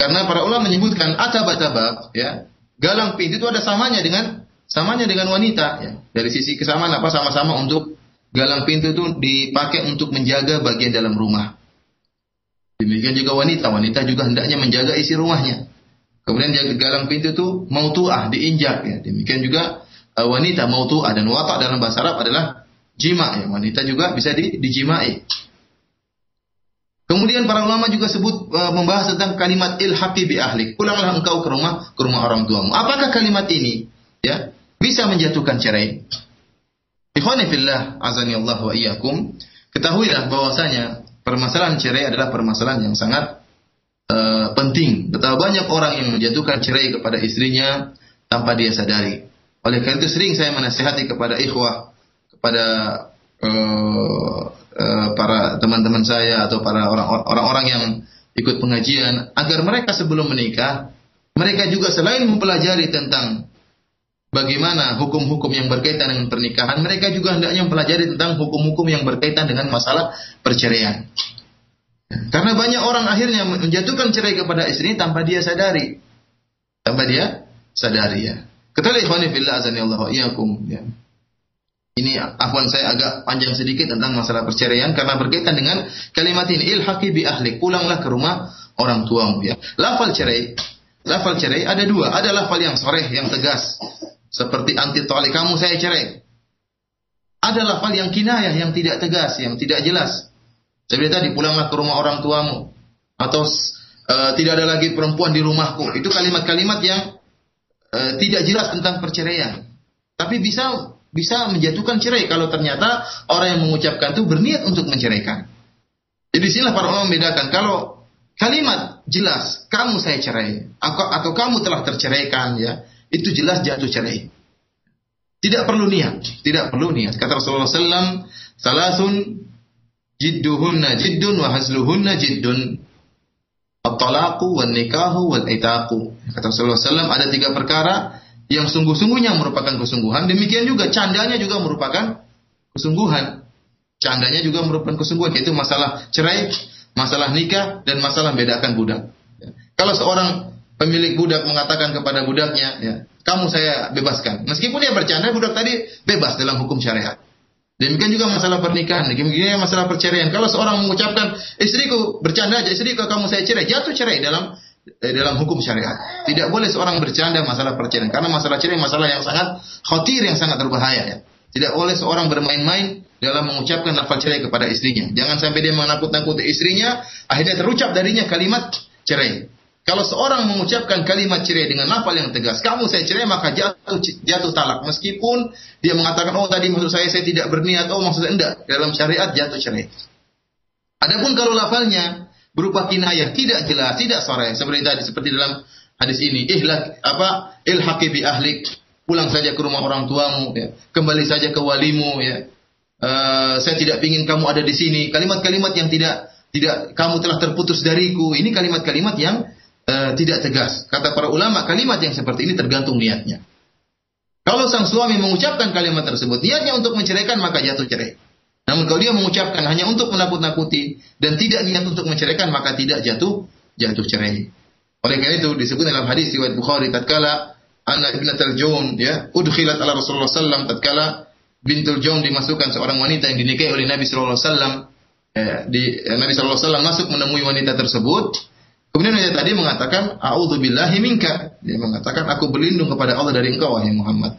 Karena para ulama menyebutkan atabak-tabak, ya, galang pintu itu ada samanya dengan samanya dengan wanita, ya. Dari sisi kesamaan apa sama-sama untuk galang pintu itu dipakai untuk menjaga bagian dalam rumah. Demikian juga wanita, wanita juga hendaknya menjaga isi rumahnya. Kemudian jaga galang pintu itu mautuah, diinjak ya. Demikian juga uh, wanita mautuah dan watak dalam bahasa Arab adalah jima ya wanita juga bisa di, dijimai. Kemudian para ulama juga sebut e, membahas tentang kalimat ilhaqi bi ahlik. Pulanglah engkau ke rumah ke rumah orang tuamu. Apakah kalimat ini ya bisa menjatuhkan cerai? Ikhwani fillah azani Allah wa iyyakum. Ketahuilah bahwasanya permasalahan cerai adalah permasalahan yang sangat e, penting. Betapa banyak orang yang menjatuhkan cerai kepada istrinya tanpa dia sadari. Oleh karena itu sering saya menasihati kepada ikhwah kepada uh, uh, para teman-teman saya atau para orang-orang yang ikut pengajian agar mereka sebelum menikah mereka juga selain mempelajari tentang bagaimana hukum-hukum yang berkaitan dengan pernikahan mereka juga hendaknya mempelajari tentang hukum-hukum yang berkaitan dengan masalah perceraian. Karena banyak orang akhirnya menjatuhkan cerai kepada istri tanpa dia sadari. Tanpa dia sadari ya. Ketahui ikhwani fillah azani Allah wa iyyakum ya. Ini afwan saya agak panjang sedikit tentang masalah perceraian karena berkaitan dengan kalimat ini ilhaqi bi ahlik pulanglah ke rumah orang tuamu ya. Lafal cerai, lafal cerai ada dua, ada lafal yang soreh yang tegas seperti anti tali kamu saya cerai. Ada lafal yang kinayah yang tidak tegas, yang tidak jelas. Seperti tadi pulanglah ke rumah orang tuamu atau uh, tidak ada lagi perempuan di rumahku. Itu kalimat-kalimat yang uh, tidak jelas tentang perceraian. Tapi bisa bisa menjatuhkan cerai kalau ternyata orang yang mengucapkan itu berniat untuk menceraikan. Jadi sinilah para ulama membedakan kalau kalimat jelas kamu saya cerai atau, atau kamu telah terceraikan ya itu jelas jatuh cerai. Tidak perlu niat, tidak perlu niat. Kata Rasulullah SAW, salasun jidduhunna jiddun wa hazluhunna jiddun. At-talaqu wal nikahu wal itaqu. Kata Rasulullah SAW, ada tiga perkara yang sungguh-sungguhnya merupakan kesungguhan. Demikian juga candanya juga merupakan kesungguhan. Candanya juga merupakan kesungguhan, yaitu masalah cerai, masalah nikah, dan masalah bedakan budak. Kalau seorang pemilik budak mengatakan kepada budaknya, ya, kamu saya bebaskan. Meskipun dia bercanda, budak tadi bebas dalam hukum syariat. Demikian juga masalah pernikahan, demikian juga masalah perceraian. Kalau seorang mengucapkan, istriku bercanda aja, istriku kamu saya cerai, jatuh cerai dalam dalam hukum syariat. Tidak boleh seorang bercanda masalah perceraian, karena masalah cerai masalah yang sangat khawatir, yang sangat berbahaya. Ya. Tidak boleh seorang bermain-main dalam mengucapkan lafal cerai kepada istrinya. Jangan sampai dia menakut-nakuti istrinya, akhirnya terucap darinya kalimat cerai. Kalau seorang mengucapkan kalimat cerai dengan lafal yang tegas, kamu saya cerai maka jatuh jatuh talak meskipun dia mengatakan oh tadi maksud saya saya tidak berniat, oh maksudnya enggak. Dalam syariat jatuh cerai. Adapun kalau lafalnya berupa kinayah tidak jelas, tidak sore seperti tadi seperti dalam hadis ini, ihlak apa ilhaqi bi ahlik, pulang saja ke rumah orang tuamu ya. Kembali saja ke walimu ya. Uh, saya tidak ingin kamu ada di sini. Kalimat-kalimat yang tidak tidak kamu telah terputus dariku. Ini kalimat-kalimat yang uh, tidak tegas. Kata para ulama, kalimat yang seperti ini tergantung niatnya. Kalau sang suami mengucapkan kalimat tersebut, niatnya untuk menceraikan maka jatuh cerai. Namun kalau dia mengucapkan hanya untuk menakut-nakuti dan tidak niat untuk menceraikan maka tidak jatuh jatuh cerai. Oleh karena itu disebut dalam hadis riwayat Bukhari tatkala anak ibnatul Jaun ya udkhilat ala Rasulullah sallam tatkala bintul Jaun dimasukkan seorang wanita yang dinikahi oleh Nabi sallallahu alaihi wasallam eh, di Nabi sallallahu alaihi masuk menemui wanita tersebut Kemudian dia tadi mengatakan, billahi minka. Dia mengatakan, aku berlindung kepada Allah dari engkau, wahai Muhammad.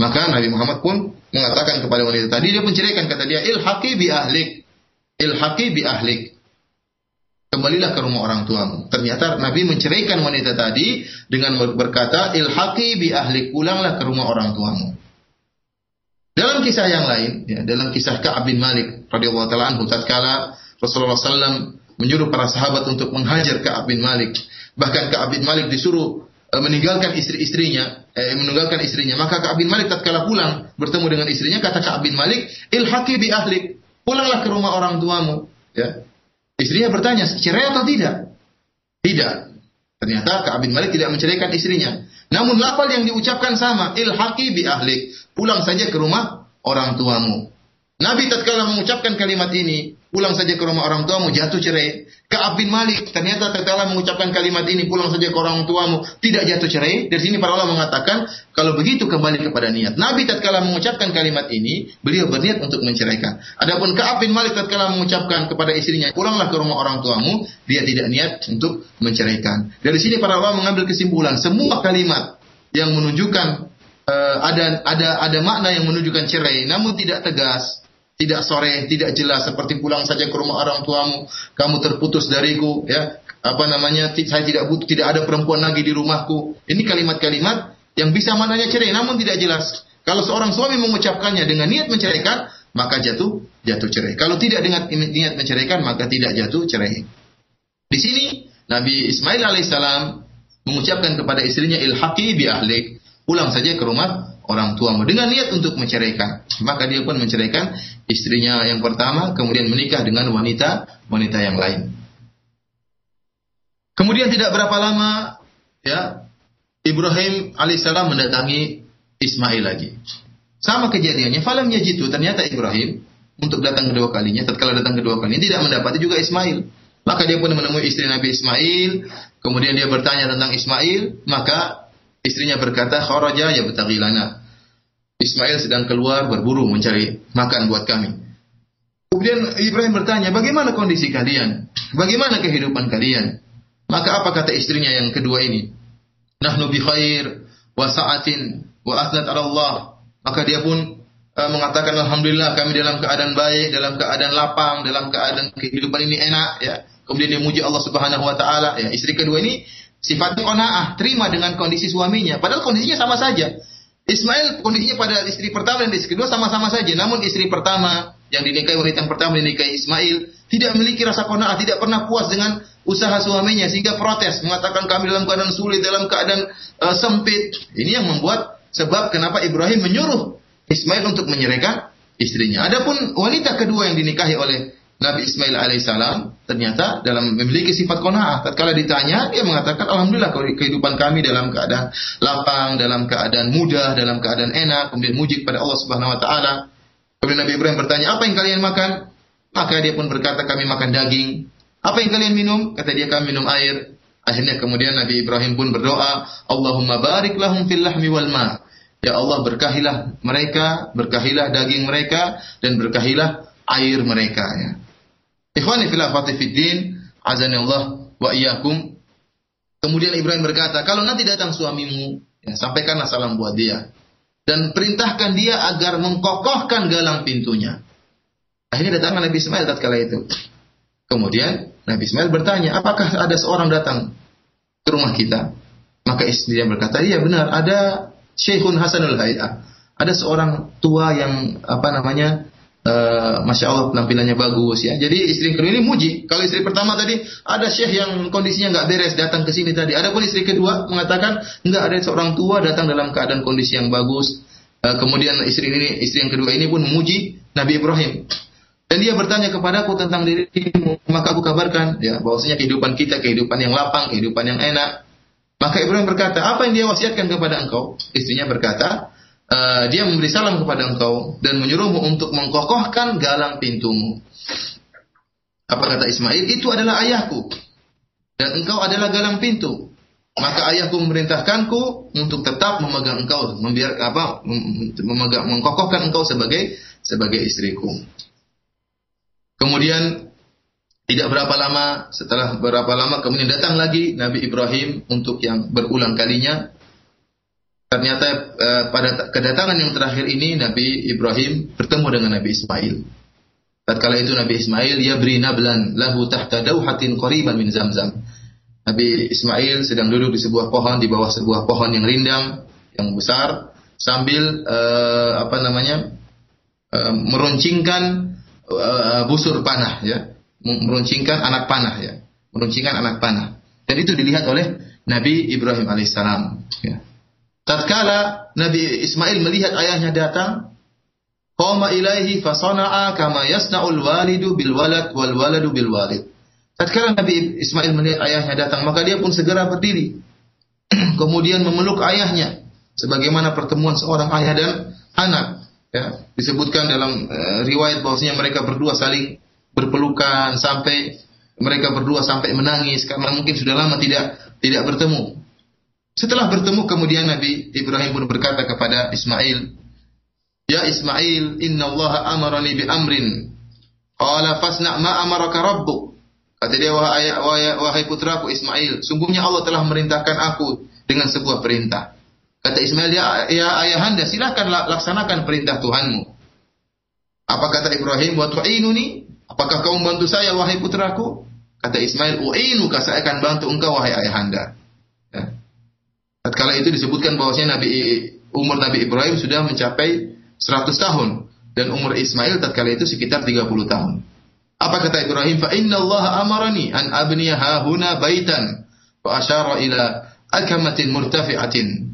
Maka Nabi Muhammad pun mengatakan kepada wanita tadi, dia menceraikan, kata dia, ilhaqi bi ahlik. Ilhaqi bi ahlik. Kembalilah ke rumah orang tuamu. Ternyata Nabi menceraikan wanita tadi dengan berkata, ilhaqi bi ahlik. Pulanglah ke rumah orang tuamu. Dalam kisah yang lain, ya, dalam kisah Ka'ab bin Malik radhiyallahu taala anhu tatkala Rasulullah SAW menyuruh para sahabat untuk menghajar Ka'ab bin Malik. Bahkan Ka'ab bin Malik disuruh meninggalkan istri-istrinya, eh, meninggalkan istrinya. Maka Ka'ab bin Malik tatkala pulang bertemu dengan istrinya, kata Ka'ab bin Malik, "Ilhaqi bi ahlik." Pulanglah ke rumah orang tuamu, ya. Istrinya bertanya, "Cerai atau tidak?" Tidak. Ternyata Ka'ab bin Malik tidak menceraikan istrinya. Namun lafal yang diucapkan sama, "Ilhaqi bi ahlik." Pulang saja ke rumah orang tuamu. Nabi tatkala mengucapkan kalimat ini, pulang saja ke rumah orang tuamu, jatuh cerai. Ka'ab bin Malik ternyata tatkala mengucapkan kalimat ini, pulang saja ke orang tuamu, tidak jatuh cerai. Dari sini para ulama mengatakan, kalau begitu kembali kepada niat. Nabi tatkala mengucapkan kalimat ini, beliau berniat untuk menceraikan. Adapun Ka'ab bin Malik tatkala mengucapkan kepada istrinya, pulanglah ke rumah orang tuamu, dia tidak niat untuk menceraikan. Dari sini para ulama mengambil kesimpulan, semua kalimat yang menunjukkan uh, ada ada ada makna yang menunjukkan cerai, namun tidak tegas, tidak sore, tidak jelas seperti pulang saja ke rumah orang tuamu, kamu terputus dariku, ya. Apa namanya? Saya tidak butuh, tidak ada perempuan lagi di rumahku. Ini kalimat-kalimat yang bisa mananya cerai namun tidak jelas. Kalau seorang suami mengucapkannya dengan niat menceraikan, maka jatuh jatuh cerai. Kalau tidak dengan niat menceraikan, maka tidak jatuh cerai. Di sini Nabi Ismail alaihissalam mengucapkan kepada istrinya ilhaqi bi ahlik, pulang saja ke rumah orang tuamu dengan niat untuk menceraikan. Maka dia pun menceraikan istrinya yang pertama, kemudian menikah dengan wanita wanita yang lain. Kemudian tidak berapa lama, ya Ibrahim alaihissalam mendatangi Ismail lagi. Sama kejadiannya, falam yajitu ternyata Ibrahim untuk datang kedua kalinya, tatkala datang kedua kalinya tidak mendapati juga Ismail. Maka dia pun menemui istri Nabi Ismail, kemudian dia bertanya tentang Ismail, maka istrinya berkata, "Kharaja ya betagilana." Ismail sedang keluar berburu mencari makan buat kami. Kemudian Ibrahim bertanya, bagaimana kondisi kalian? Bagaimana kehidupan kalian? Maka apa kata istrinya yang kedua ini? Nahnu bi khair wa sa'atin wa asnat ala Allah. Maka dia pun uh, mengatakan alhamdulillah kami dalam keadaan baik, dalam keadaan lapang, dalam keadaan kehidupan ini enak ya. Kemudian dia muji Allah Subhanahu wa taala ya. Istri kedua ini sifatnya qanaah, terima dengan kondisi suaminya padahal kondisinya sama saja. Ismail kondisinya pada istri pertama dan istri kedua sama-sama saja. Namun istri pertama yang dinikahi wanita yang pertama dinikahi Ismail tidak memiliki rasa kona'ah, tidak pernah puas dengan usaha suaminya sehingga protes mengatakan kami dalam keadaan sulit, dalam keadaan uh, sempit. Ini yang membuat sebab kenapa Ibrahim menyuruh Ismail untuk menyerahkan istrinya. Adapun wanita kedua yang dinikahi oleh Nabi Ismail alaihissalam ternyata dalam memiliki sifat kona'ah. Tatkala ditanya, dia mengatakan, Alhamdulillah kehidupan kami dalam keadaan lapang, dalam keadaan mudah, dalam keadaan enak, kemudian muji kepada Allah Subhanahu Wa Taala. Kemudian Nabi Ibrahim bertanya, apa yang kalian makan? Maka dia pun berkata, kami makan daging. Apa yang kalian minum? Kata dia, kami minum air. Akhirnya kemudian Nabi Ibrahim pun berdoa, Allahumma barik lahum fil lahmi wal ma. Ya Allah berkahilah mereka, berkahilah daging mereka dan berkahilah air mereka ya. Ikhwani fil fiddin, azani Allah wa iyyakum. Kemudian Ibrahim berkata, kalau nanti datang suamimu, ya, sampaikanlah salam buat dia dan perintahkan dia agar mengkokohkan galang pintunya. Akhirnya datang Nabi Ismail tatkala itu. Kemudian Nabi Ismail bertanya, apakah ada seorang datang ke rumah kita? Maka istrinya berkata, iya benar, ada Syekhun Hasanul Hay'ah. Ada seorang tua yang apa namanya Uh, Masya Allah penampilannya bagus ya. Jadi istri kedua ini muji. Kalau istri pertama tadi ada syekh yang kondisinya nggak beres datang ke sini tadi. Ada pun istri kedua mengatakan nggak ada seorang tua datang dalam keadaan kondisi yang bagus. Uh, kemudian istri ini istri yang kedua ini pun memuji Nabi Ibrahim. Dan dia bertanya kepadaku tentang dirimu, maka aku kabarkan ya bahwasanya kehidupan kita kehidupan yang lapang, kehidupan yang enak. Maka Ibrahim berkata, apa yang dia wasiatkan kepada engkau? Istrinya berkata, uh, dia memberi salam kepada engkau dan menyuruhmu untuk mengkokohkan galang pintumu. Apa kata Ismail? Itu adalah ayahku dan engkau adalah galang pintu. Maka ayahku memerintahkanku untuk tetap memegang engkau, membiar apa, memegang, mengkokohkan engkau sebagai sebagai istriku. Kemudian tidak berapa lama, setelah berapa lama kemudian datang lagi Nabi Ibrahim untuk yang berulang kalinya ternyata uh, pada kedatangan yang terakhir ini Nabi Ibrahim bertemu dengan Nabi Ismail. Tatkala itu Nabi Ismail ya beri nablan lahu tahta dauhatin qariban min zamzam. Nabi Ismail sedang duduk di sebuah pohon di bawah sebuah pohon yang rindang yang besar sambil uh, apa namanya uh, meruncingkan uh, busur panah ya, meruncingkan anak panah ya, meruncingkan anak panah. Dan itu dilihat oleh Nabi Ibrahim alaihissalam. Ya. Tatkala Nabi Ismail melihat ayahnya datang, qama ilaihi fasana'a kama yasna'ul walidu bil walad wal waladu bil walid. Tatkala Nabi Ismail melihat ayahnya datang, maka dia pun segera berdiri. Kemudian memeluk ayahnya sebagaimana pertemuan seorang ayah dan anak. Ya, disebutkan dalam uh, riwayat bahwasanya mereka berdua saling berpelukan sampai mereka berdua sampai menangis karena mungkin sudah lama tidak tidak bertemu. Setelah bertemu kemudian Nabi Ibrahim pun berkata kepada Ismail, Ya Ismail, inna Allah amarani bi amrin. Qala fasna' ma amaraka rabbuk. Kata dia, wahai, wahai, wahai putraku Ismail, sungguhnya Allah telah merintahkan aku dengan sebuah perintah. Kata Ismail, ya, ya ayahanda, silakan laksanakan perintah Tuhanmu. Apa kata Ibrahim? Wa tu'inuni? Apakah kau membantu saya, wahai putraku? Kata Ismail, u'inuka, saya akan bantu engkau, wahai ayahanda. Tatkala itu disebutkan bahwasanya Nabi umur Nabi Ibrahim sudah mencapai 100 tahun dan umur Ismail tatkala itu sekitar 30 tahun. Apa kata Ibrahim? Fa inna Allah amarani an abniya huna baitan fa asyara ila akamatin murtafi'atin.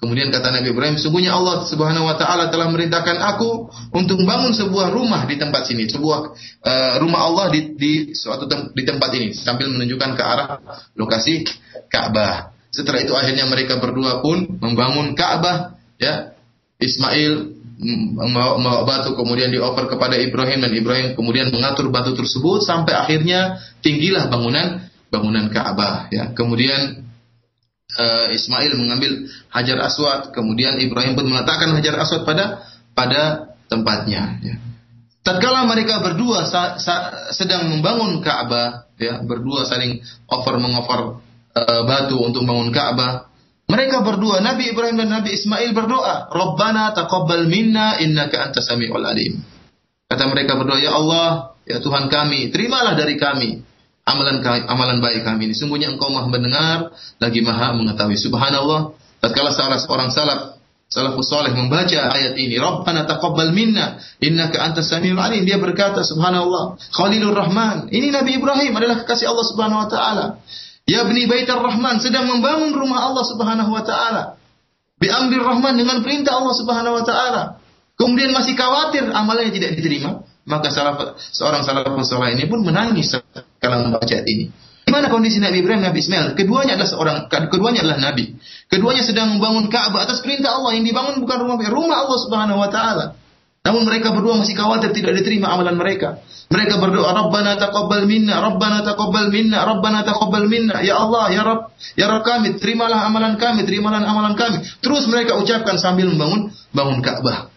Kemudian kata Nabi Ibrahim, sungguhnya Allah Subhanahu wa taala telah merintahkan aku untuk membangun sebuah rumah di tempat sini, sebuah uh, rumah Allah di di suatu tem di tempat ini sambil menunjukkan ke arah lokasi Ka'bah. Setelah itu akhirnya mereka berdua pun membangun Ka'bah, ya. Ismail membawa batu kemudian dioper kepada Ibrahim dan Ibrahim kemudian mengatur batu tersebut sampai akhirnya tinggilah bangunan bangunan Ka'bah ya. Kemudian uh, Ismail mengambil Hajar Aswad, kemudian Ibrahim pun meletakkan Hajar Aswad pada pada tempatnya ya. Tatkala mereka berdua sa sa sedang membangun Ka'bah ya, berdua saling over mengover uh, batu untuk bangun Ka'bah. Mereka berdua, Nabi Ibrahim dan Nabi Ismail berdoa, "Rabbana taqabbal minna innaka antas samiul alim." Kata mereka berdua, "Ya Allah, ya Tuhan kami, terimalah dari kami amalan amalan baik kami ini. Sungguhnya Engkau Maha mendengar, lagi Maha mengetahui." Subhanallah, tatkala salah seorang salaf salafus saleh membaca ayat ini, "Rabbana taqabbal minna innaka antas samiul alim." Dia berkata, "Subhanallah, Khalilur Rahman." Ini Nabi Ibrahim adalah kekasih Allah Subhanahu wa taala. Ya bni Baitar Rahman sedang membangun rumah Allah Subhanahu wa taala. Bi amri rahman dengan perintah Allah Subhanahu wa taala. Kemudian masih khawatir amalnya tidak diterima, maka salah, seorang salafus saleh ini pun menangis kalau membaca ini. Gimana kondisi Nabi Ibrahim, Nabi Ismail? Keduanya adalah seorang, keduanya adalah Nabi. Keduanya sedang membangun Ka'bah atas perintah Allah. Yang dibangun bukan rumah, rumah Allah Subhanahu Wa Taala. Namun mereka berdua masih khawatir tidak diterima amalan mereka. Mereka berdoa, Rabbana taqabbal minna, Rabbana taqabbal minna, Rabbana taqabbal minna. Ya Allah, ya Rabb, ya Rabb kami, terimalah amalan kami, terimalah amalan kami. Terus mereka ucapkan sambil membangun bangun Ka'bah.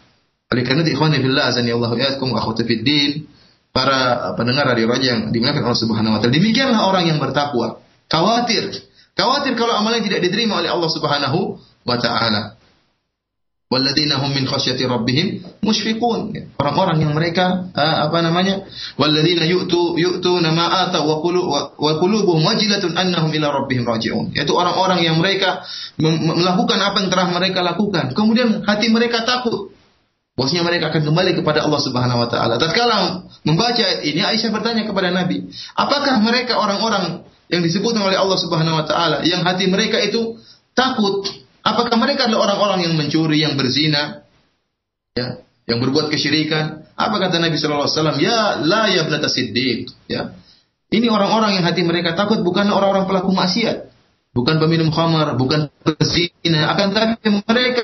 Oleh karena itu, ikhwani fillah, azani Allah ya'akum akhwati fid para pendengar radio Raja yang dimuliakan Allah Subhanahu wa taala. Demikianlah orang yang bertakwa. Khawatir, khawatir kalau amalnya tidak diterima oleh Allah Subhanahu wa taala. Walladzina hum min khasyati rabbihim musyfiqun. Orang-orang yang mereka uh, apa namanya? Walladzina yu'tu yu'tuna ma ata wa wa qulubuhum wajilatun annahum ila rabbihim raji'un. Yaitu orang-orang yang mereka melakukan apa yang telah mereka lakukan. Kemudian hati mereka takut Bosnya mereka akan kembali kepada Allah Subhanahu wa taala. Tatkala membaca ini Aisyah bertanya kepada Nabi, apakah mereka orang-orang yang disebut oleh Allah Subhanahu wa taala yang hati mereka itu takut? Apakah mereka adalah orang-orang yang mencuri, yang berzina, ya, yang berbuat kesyirikan? Apa kata Nabi sallallahu alaihi wasallam? Ya la ya siddiq, ya. Ini orang-orang yang hati mereka takut bukan orang-orang pelaku maksiat, bukan peminum khamar, bukan berzina, akan tetapi mereka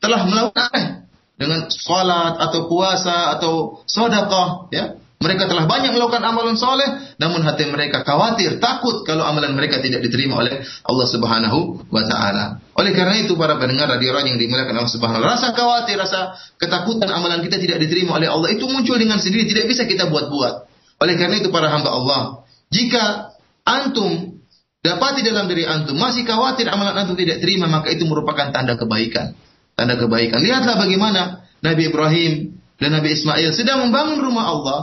telah melakukan dengan sholat atau puasa atau sodakah, ya. Mereka telah banyak melakukan amalan soleh, namun hati mereka khawatir, takut kalau amalan mereka tidak diterima oleh Allah Subhanahu wa Ta'ala. Oleh karena itu, para pendengar radio yang dimuliakan Allah Subhanahu wa rasa khawatir, rasa ketakutan amalan kita tidak diterima oleh Allah itu muncul dengan sendiri, tidak bisa kita buat-buat. Oleh karena itu, para hamba Allah, jika antum dapati dalam diri antum masih khawatir amalan antum tidak terima, maka itu merupakan tanda kebaikan tanda kebaikan. Lihatlah bagaimana Nabi Ibrahim dan Nabi Ismail sedang membangun rumah Allah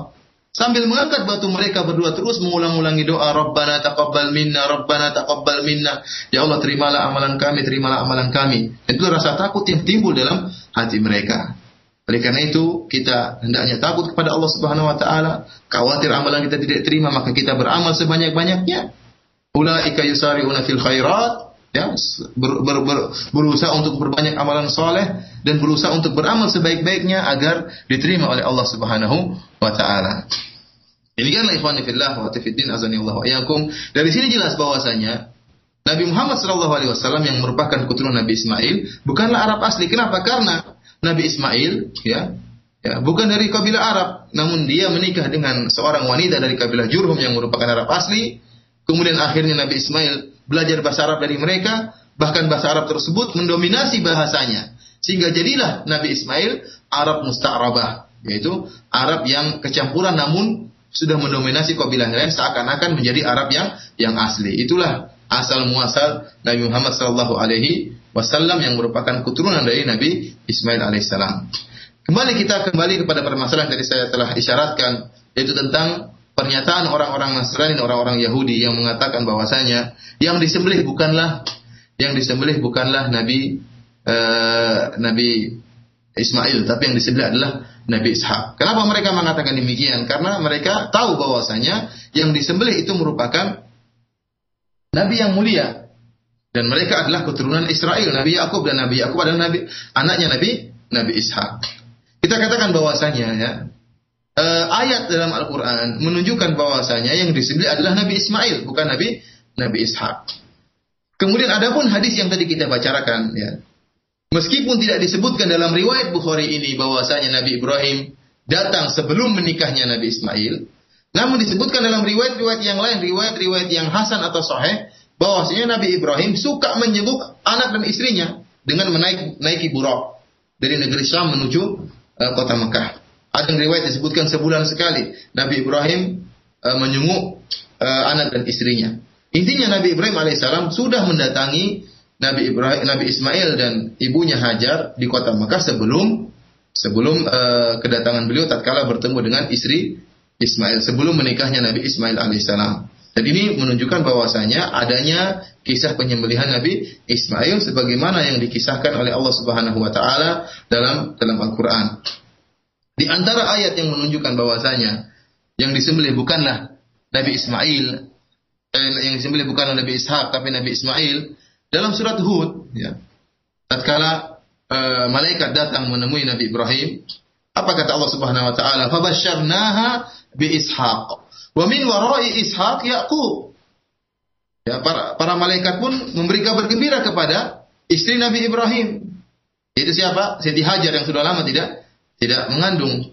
sambil mengangkat batu mereka berdua terus mengulang-ulangi doa Rabbana taqabbal minna Rabbana taqabbal minna. Ya Allah terimalah amalan kami terimalah amalan kami. Itu rasa takut yang timbul dalam hati mereka. Oleh karena itu kita hendaknya takut kepada Allah Subhanahu wa taala. Khawatir amalan kita tidak terima maka kita beramal sebanyak-banyaknya. Ulaika yusari'una fil khairat ya ber, ber, ber, berusaha untuk berbanyak amalan soleh dan berusaha untuk beramal sebaik-baiknya agar diterima oleh Allah Subhanahu wa taala. Demikianlah ikhwan fillah wa tafiddin azani Allah wa iyakum. Dari sini jelas bahwasanya Nabi Muhammad sallallahu alaihi wasallam yang merupakan keturunan Nabi Ismail bukanlah Arab asli. Kenapa? Karena Nabi Ismail ya ya bukan dari kabilah Arab, namun dia menikah dengan seorang wanita dari kabilah Jurhum yang merupakan Arab asli. Kemudian akhirnya Nabi Ismail belajar bahasa Arab dari mereka, bahkan bahasa Arab tersebut mendominasi bahasanya. Sehingga jadilah Nabi Ismail Arab musta'rabah, yaitu Arab yang kecampuran namun sudah mendominasi kabilah lain seakan-akan menjadi Arab yang yang asli. Itulah asal muasal Nabi Muhammad sallallahu alaihi wasallam yang merupakan keturunan dari Nabi Ismail alaihissalam. Kembali kita kembali kepada permasalahan yang saya telah isyaratkan yaitu tentang pernyataan orang-orang Nasrani dan orang-orang Yahudi yang mengatakan bahwasanya yang disembelih bukanlah yang disembelih bukanlah Nabi uh, Nabi Ismail, tapi yang disembelih adalah Nabi Ishak. Kenapa mereka mengatakan demikian? Karena mereka tahu bahwasanya yang disembelih itu merupakan Nabi yang mulia dan mereka adalah keturunan Israel, Nabi Yakub dan Nabi Yakub adalah Nabi anaknya Nabi Nabi Ishak. Kita katakan bahwasanya ya uh, ayat dalam Al-Quran menunjukkan bahwasanya yang disebut adalah Nabi Ismail, bukan Nabi Nabi Ishak. Kemudian ada pun hadis yang tadi kita bacakan, ya. Meskipun tidak disebutkan dalam riwayat Bukhari ini bahwasanya Nabi Ibrahim datang sebelum menikahnya Nabi Ismail, namun disebutkan dalam riwayat-riwayat yang lain, riwayat-riwayat yang hasan atau sahih, bahwasanya Nabi Ibrahim suka menyebut anak dan istrinya dengan menaik naiki buruk dari negeri Syam menuju uh, kota Mekah. Ada yang riwayat disebutkan sebulan sekali Nabi Ibrahim uh, menyunguk uh, anak dan istrinya. Intinya Nabi Ibrahim alaihissalam sudah mendatangi Nabi Ibrahim, Nabi Ismail dan ibunya Hajar di kota Mekah sebelum sebelum uh, kedatangan beliau tatkala bertemu dengan istri Ismail sebelum menikahnya Nabi Ismail alaihissalam. Dan ini menunjukkan bahwasanya adanya kisah penyembelihan Nabi Ismail sebagaimana yang dikisahkan oleh Allah Subhanahu wa taala dalam dalam Al-Qur'an. Di antara ayat yang menunjukkan bahwasanya yang disembelih bukanlah Nabi Ismail, eh, yang disembelih bukanlah Nabi Ishak tapi Nabi Ismail dalam surat Hud, ya. tatkala uh, malaikat datang menemui Nabi Ibrahim, apa kata Allah Subhanahu wa taala? Fabasyarnaha bi Ishaq. Wa min wara'i Ishaq Yaqub. Ya, para, para malaikat pun memberi kabar gembira kepada istri Nabi Ibrahim. Itu siapa? Siti Hajar yang sudah lama tidak tidak mengandung.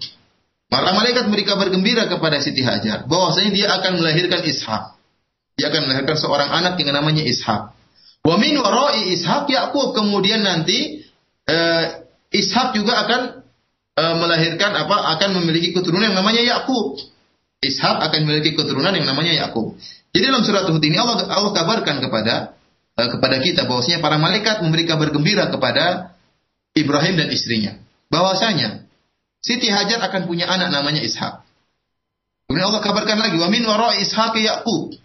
Para malaikat memberi kabar gembira kepada Siti Hajar bahwasanya dia akan melahirkan Ishak. Dia akan melahirkan seorang anak yang namanya Ishak. Wa min wara'i Ishak Yakub. Kemudian nanti uh, Ishak juga akan uh, melahirkan apa? Akan memiliki keturunan yang namanya Yakub. Ishak akan memiliki keturunan yang namanya Yakub. Jadi dalam surat Hud ini Allah Allah kabarkan kepada uh, kepada kita bahwasanya para malaikat memberi kabar gembira kepada Ibrahim dan istrinya. Bahwasanya Siti Hajar akan punya anak namanya Ishak. Kemudian Allah kabarkan lagi, wa min wara Ishak Yakub.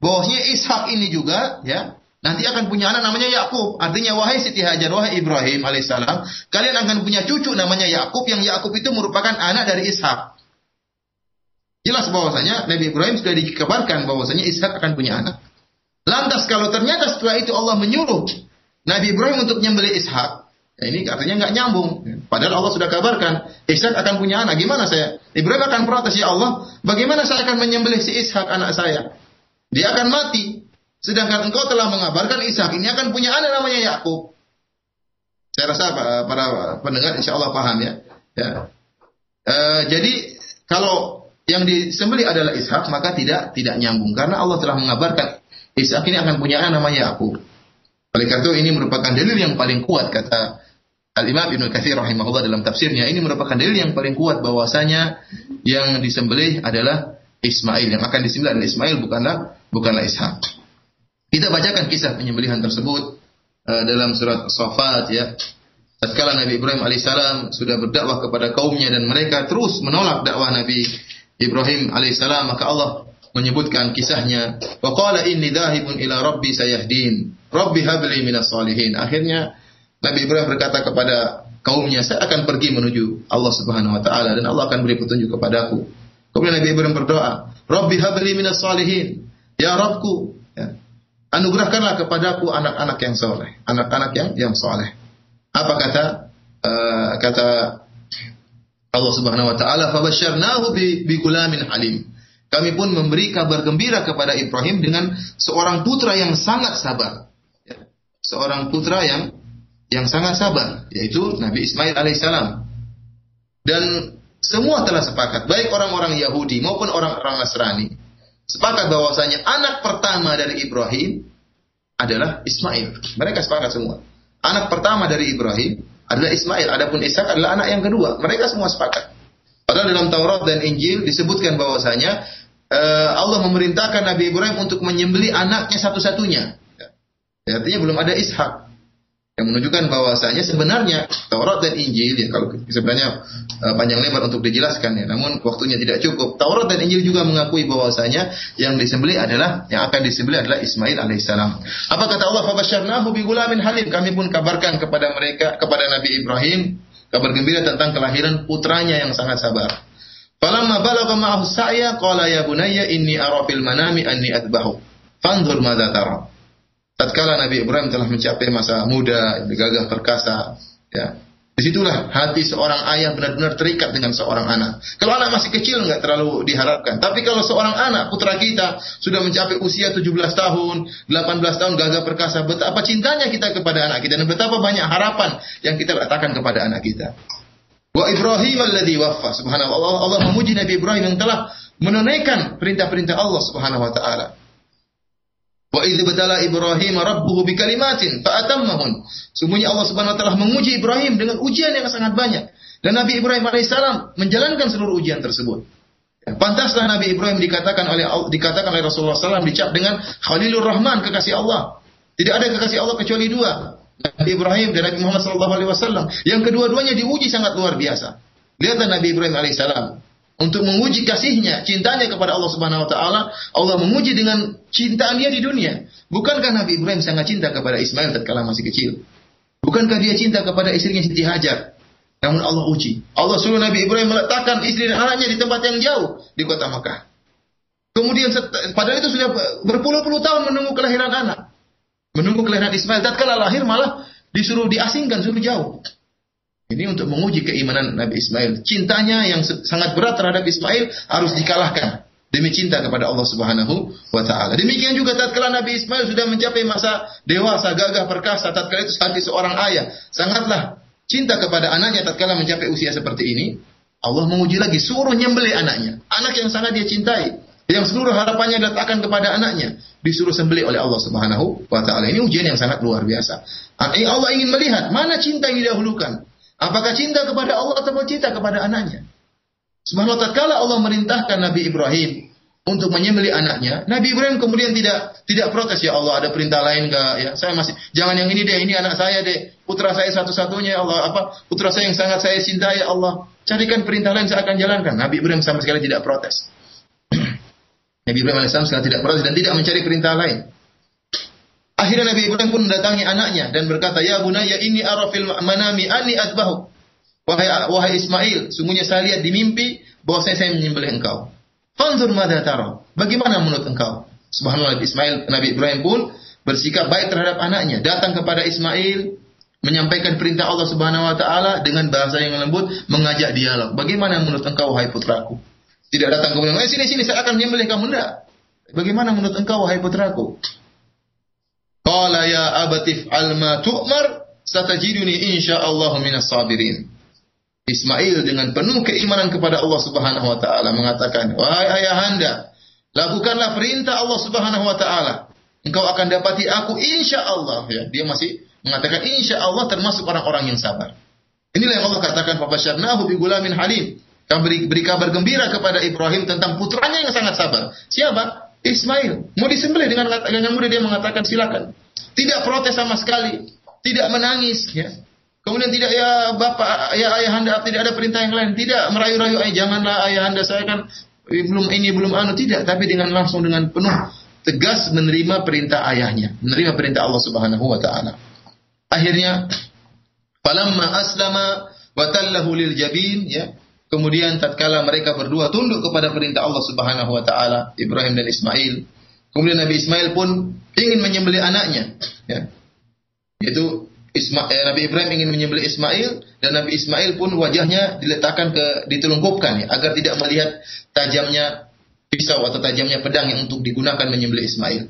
Bahwasanya Ishak ini juga ya nanti akan punya anak namanya Yakub. Artinya wahai Siti Hajar, wahai Ibrahim alaihissalam, kalian akan punya cucu namanya Yakub yang Yakub itu merupakan anak dari Ishak. Jelas bahwasanya Nabi Ibrahim sudah dikabarkan bahwasanya Ishak akan punya anak. Lantas kalau ternyata setelah itu Allah menyuruh Nabi Ibrahim untuk menyembelih Ishak, Ya, ini artinya nggak nyambung. Padahal Allah sudah kabarkan, Ishak akan punya anak. Gimana saya? Ibrahim akan protes, ya Allah, bagaimana saya akan menyembelih si Ishak anak saya? Dia akan mati. Sedangkan engkau telah mengabarkan Ishak ini akan punya anak namanya Yakub. Saya rasa para pendengar insya Allah paham ya. ya. E, jadi kalau yang disembelih adalah Ishak maka tidak tidak nyambung karena Allah telah mengabarkan Ishak ini akan punya anak namanya Yakub. Oleh karena itu ini merupakan dalil yang paling kuat kata Al-Imam Ibnu Katsir rahimahullah dalam tafsirnya ini merupakan dalil yang paling kuat bahwasanya yang disembelih adalah Ismail yang akan disembelih adalah Ismail bukanlah bukanlah Ishak. Kita bacakan kisah penyembelihan tersebut uh, dalam surat Safat ya. Tatkala Nabi Ibrahim alaihissalam sudah berdakwah kepada kaumnya dan mereka terus menolak dakwah Nabi Ibrahim alaihissalam maka Allah menyebutkan kisahnya wa qala inni dhahibun ila rabbi sayahdin rabbi habli minas salihin akhirnya Nabi Ibrahim berkata kepada kaumnya, saya akan pergi menuju Allah Subhanahu wa taala dan Allah akan beri petunjuk kepadaku. Kemudian Nabi Ibrahim berdoa, "Rabbi habli minas salihin." Ya Rabbku, ya, anugerahkanlah kepadaku anak-anak yang soleh, anak-anak yang yang soleh. Apa kata uh, kata Allah Subhanahu wa taala, "Fabasyarnahu bi, bi gulamin halim." Kami pun memberi kabar gembira kepada Ibrahim dengan seorang putra yang sangat sabar. Ya, seorang putra yang yang sangat sabar, yaitu Nabi Ismail alaihissalam. Dan semua telah sepakat, baik orang-orang Yahudi maupun orang-orang Nasrani, sepakat bahwasanya anak pertama dari Ibrahim adalah Ismail. Mereka sepakat semua. Anak pertama dari Ibrahim adalah Ismail. Adapun Ishak adalah anak yang kedua. Mereka semua sepakat. Padahal dalam Taurat dan Injil disebutkan bahwasanya uh, Allah memerintahkan Nabi Ibrahim untuk menyembeli anaknya satu-satunya. Ya, artinya belum ada Ishak yang menunjukkan bahwasanya sebenarnya Taurat dan Injil ya kalau sebenarnya uh, panjang lebar untuk dijelaskan ya. Namun waktunya tidak cukup. Taurat dan Injil juga mengakui bahwasanya yang disembelih adalah yang akan disembelih adalah Ismail alaihissalam. Apa kata Allah? Fabasyarnahu bi gulamin halim. Kami pun kabarkan kepada mereka kepada Nabi Ibrahim kabar gembira tentang kelahiran putranya yang sangat sabar. Falamma balagha ma'ahu sa'ya qala ya bunayya inni ara fil manami anni atbahu fanzur madza tara tatkala Nabi Ibrahim telah mencapai masa muda, gagah perkasa, ya. Di situlah hati seorang ayah benar-benar terikat dengan seorang anak. Kalau anak masih kecil nggak terlalu diharapkan. Tapi kalau seorang anak, putra kita, sudah mencapai usia 17 tahun, 18 tahun gagah perkasa, betapa cintanya kita kepada anak kita. Dan betapa banyak harapan yang kita letakkan kepada anak kita. Wa Ibrahim alladhi waffa. Subhanallah. Allah, Allah memuji Nabi Ibrahim yang telah menunaikan perintah-perintah Allah subhanahu wa ta'ala. Wa idz batala Ibrahim rabbuhu bikalimatin fa atammahun. Sungguhnya Allah Subhanahu wa taala menguji Ibrahim dengan ujian yang sangat banyak. Dan Nabi Ibrahim alaihissalam menjalankan seluruh ujian tersebut. Ya, pantaslah Nabi Ibrahim dikatakan oleh dikatakan oleh Rasulullah SAW dicap dengan Khalilur Rahman kekasih Allah. Tidak ada kekasih Allah kecuali dua. Nabi Ibrahim dan Nabi Muhammad SAW. Yang kedua-duanya diuji sangat luar biasa. Lihatlah Nabi Ibrahim alaihissalam untuk menguji kasihnya, cintanya kepada Allah Subhanahu wa taala, Allah menguji dengan cintaan dia di dunia. Bukankah Nabi Ibrahim sangat cinta kepada Ismail tatkala masih kecil? Bukankah dia cinta kepada istrinya Siti Hajar? Namun Allah uji. Allah suruh Nabi Ibrahim meletakkan istri dan anaknya di tempat yang jauh di kota Makkah. Kemudian padahal itu sudah berpuluh-puluh tahun menunggu kelahiran anak. Menunggu kelahiran Ismail. Tatkala lahir malah disuruh diasingkan, suruh jauh. Ini untuk menguji keimanan Nabi Ismail. Cintanya yang sangat berat terhadap Ismail harus dikalahkan demi cinta kepada Allah Subhanahu wa taala. Demikian juga tatkala Nabi Ismail sudah mencapai masa dewasa, gagah perkasa, tatkala itu hati seorang ayah sangatlah cinta kepada anaknya tatkala mencapai usia seperti ini, Allah menguji lagi suruh nyembelih anaknya. Anak yang sangat dia cintai, yang seluruh harapannya datangkan kepada anaknya, disuruh sembelih oleh Allah Subhanahu wa taala. Ini ujian yang sangat luar biasa. Allah ingin melihat mana cinta yang didahulukan. Apakah cinta kepada Allah atau cinta kepada anaknya? Subhanallah tatkala Allah merintahkan Nabi Ibrahim untuk menyembelih anaknya, Nabi Ibrahim kemudian tidak tidak protes ya Allah ada perintah lain enggak ya saya masih jangan yang ini deh ini anak saya deh. Putra saya satu-satunya ya Allah apa putra saya yang sangat saya cintai ya Allah. Carikan perintah lain saya akan jalankan. Nabi Ibrahim sama sekali tidak protes. Nabi Ibrahim alaihissalam sekali tidak protes dan tidak mencari perintah lain Akhirnya Nabi Ibrahim pun mendatangi anaknya dan berkata, "Ya bunayya ini arafil manami ani atbahu." Wahai wahai Ismail, sungguhnya saya lihat di mimpi bahwa saya, saya menyembelih engkau. Fanzur madza tara? Bagaimana menurut engkau? Subhanallah Ismail Nabi Ibrahim pun bersikap baik terhadap anaknya, datang kepada Ismail menyampaikan perintah Allah Subhanahu wa taala dengan bahasa yang lembut, mengajak dialog. Bagaimana menurut engkau wahai putraku? Tidak datang kemudian, "Eh sini sini saya akan menyembelih kamu." Tidak. Bagaimana menurut engkau wahai putraku? Qala ya abatif alma tu'mar satajiduni insyaallah minas sabirin. Ismail dengan penuh keimanan kepada Allah Subhanahu wa taala mengatakan, "Wahai ayahanda, lakukanlah perintah Allah Subhanahu wa taala. Engkau akan dapati aku insyaallah." Ya, dia masih mengatakan insyaallah termasuk orang-orang yang sabar. Inilah yang Allah katakan, "Fabasyarnahu bi gulamin halim." Kami beri, beri kabar gembira kepada Ibrahim tentang putranya yang sangat sabar. Siapa? Ismail mau disembelih dengan dengan mudah dia mengatakan silakan. Tidak protes sama sekali, tidak menangis ya. Kemudian tidak ya bapak ya ayahanda tidak ada perintah yang lain, tidak merayu-rayu ay janganlah ayahanda saya kan belum ini belum anu tidak, tapi dengan langsung dengan penuh tegas menerima perintah ayahnya, menerima perintah Allah Subhanahu wa taala. Akhirnya falamma aslama wa tallahu lil jabin ya Kemudian tatkala mereka berdua tunduk kepada perintah Allah Subhanahu wa taala, Ibrahim dan Ismail. Kemudian Nabi Ismail pun ingin menyembelih anaknya, ya. Yaitu Isma, eh, Nabi Ibrahim ingin menyembelih Ismail dan Nabi Ismail pun wajahnya diletakkan ke ditelungkupkan ya, agar tidak melihat tajamnya pisau atau tajamnya pedang yang untuk digunakan menyembelih Ismail.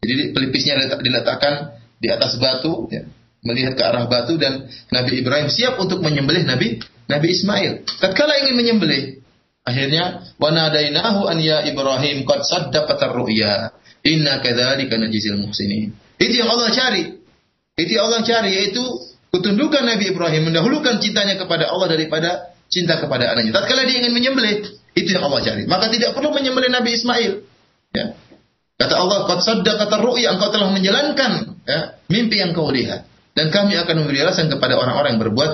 Jadi pelipisnya diletakkan di atas batu ya, melihat ke arah batu dan Nabi Ibrahim siap untuk menyembelih Nabi Nabi Ismail. Tatkala ingin menyembelih, akhirnya wanadainahu an ya Ibrahim qad saddaqata ru'ya. Inna kadzalika najzil muhsinin. Itu yang Allah cari. Itu yang Allah cari yaitu ketundukan Nabi Ibrahim mendahulukan cintanya kepada Allah daripada cinta kepada anaknya. Tatkala dia ingin menyembelih, itu yang Allah cari. Maka tidak perlu menyembelih Nabi Ismail. Ya. Kata Allah, "Qad saddaqata ru'ya, engkau telah menjalankan ya, mimpi yang kau lihat." Dan kami akan memberi alasan kepada orang-orang yang berbuat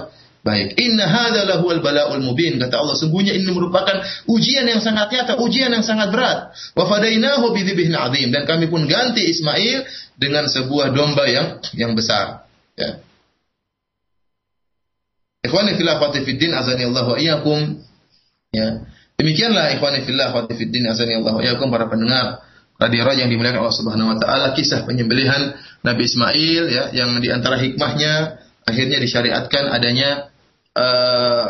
baik. Inna hadza lahuwal bala'ul mubin kata Allah sungguhnya ini merupakan ujian yang sangat nyata, ujian yang sangat berat. Wa fadainahu bidzibhin azim dan kami pun ganti Ismail dengan sebuah domba yang yang besar. Ya. Ikhwani fillah fiddin azani Allah wa iyyakum. Ya. Demikianlah ikhwani fillah fiddin azani Allah wa iyyakum para pendengar radio yang dimuliakan Allah Subhanahu wa taala kisah penyembelihan Nabi Ismail ya yang di antara hikmahnya akhirnya disyariatkan adanya uh,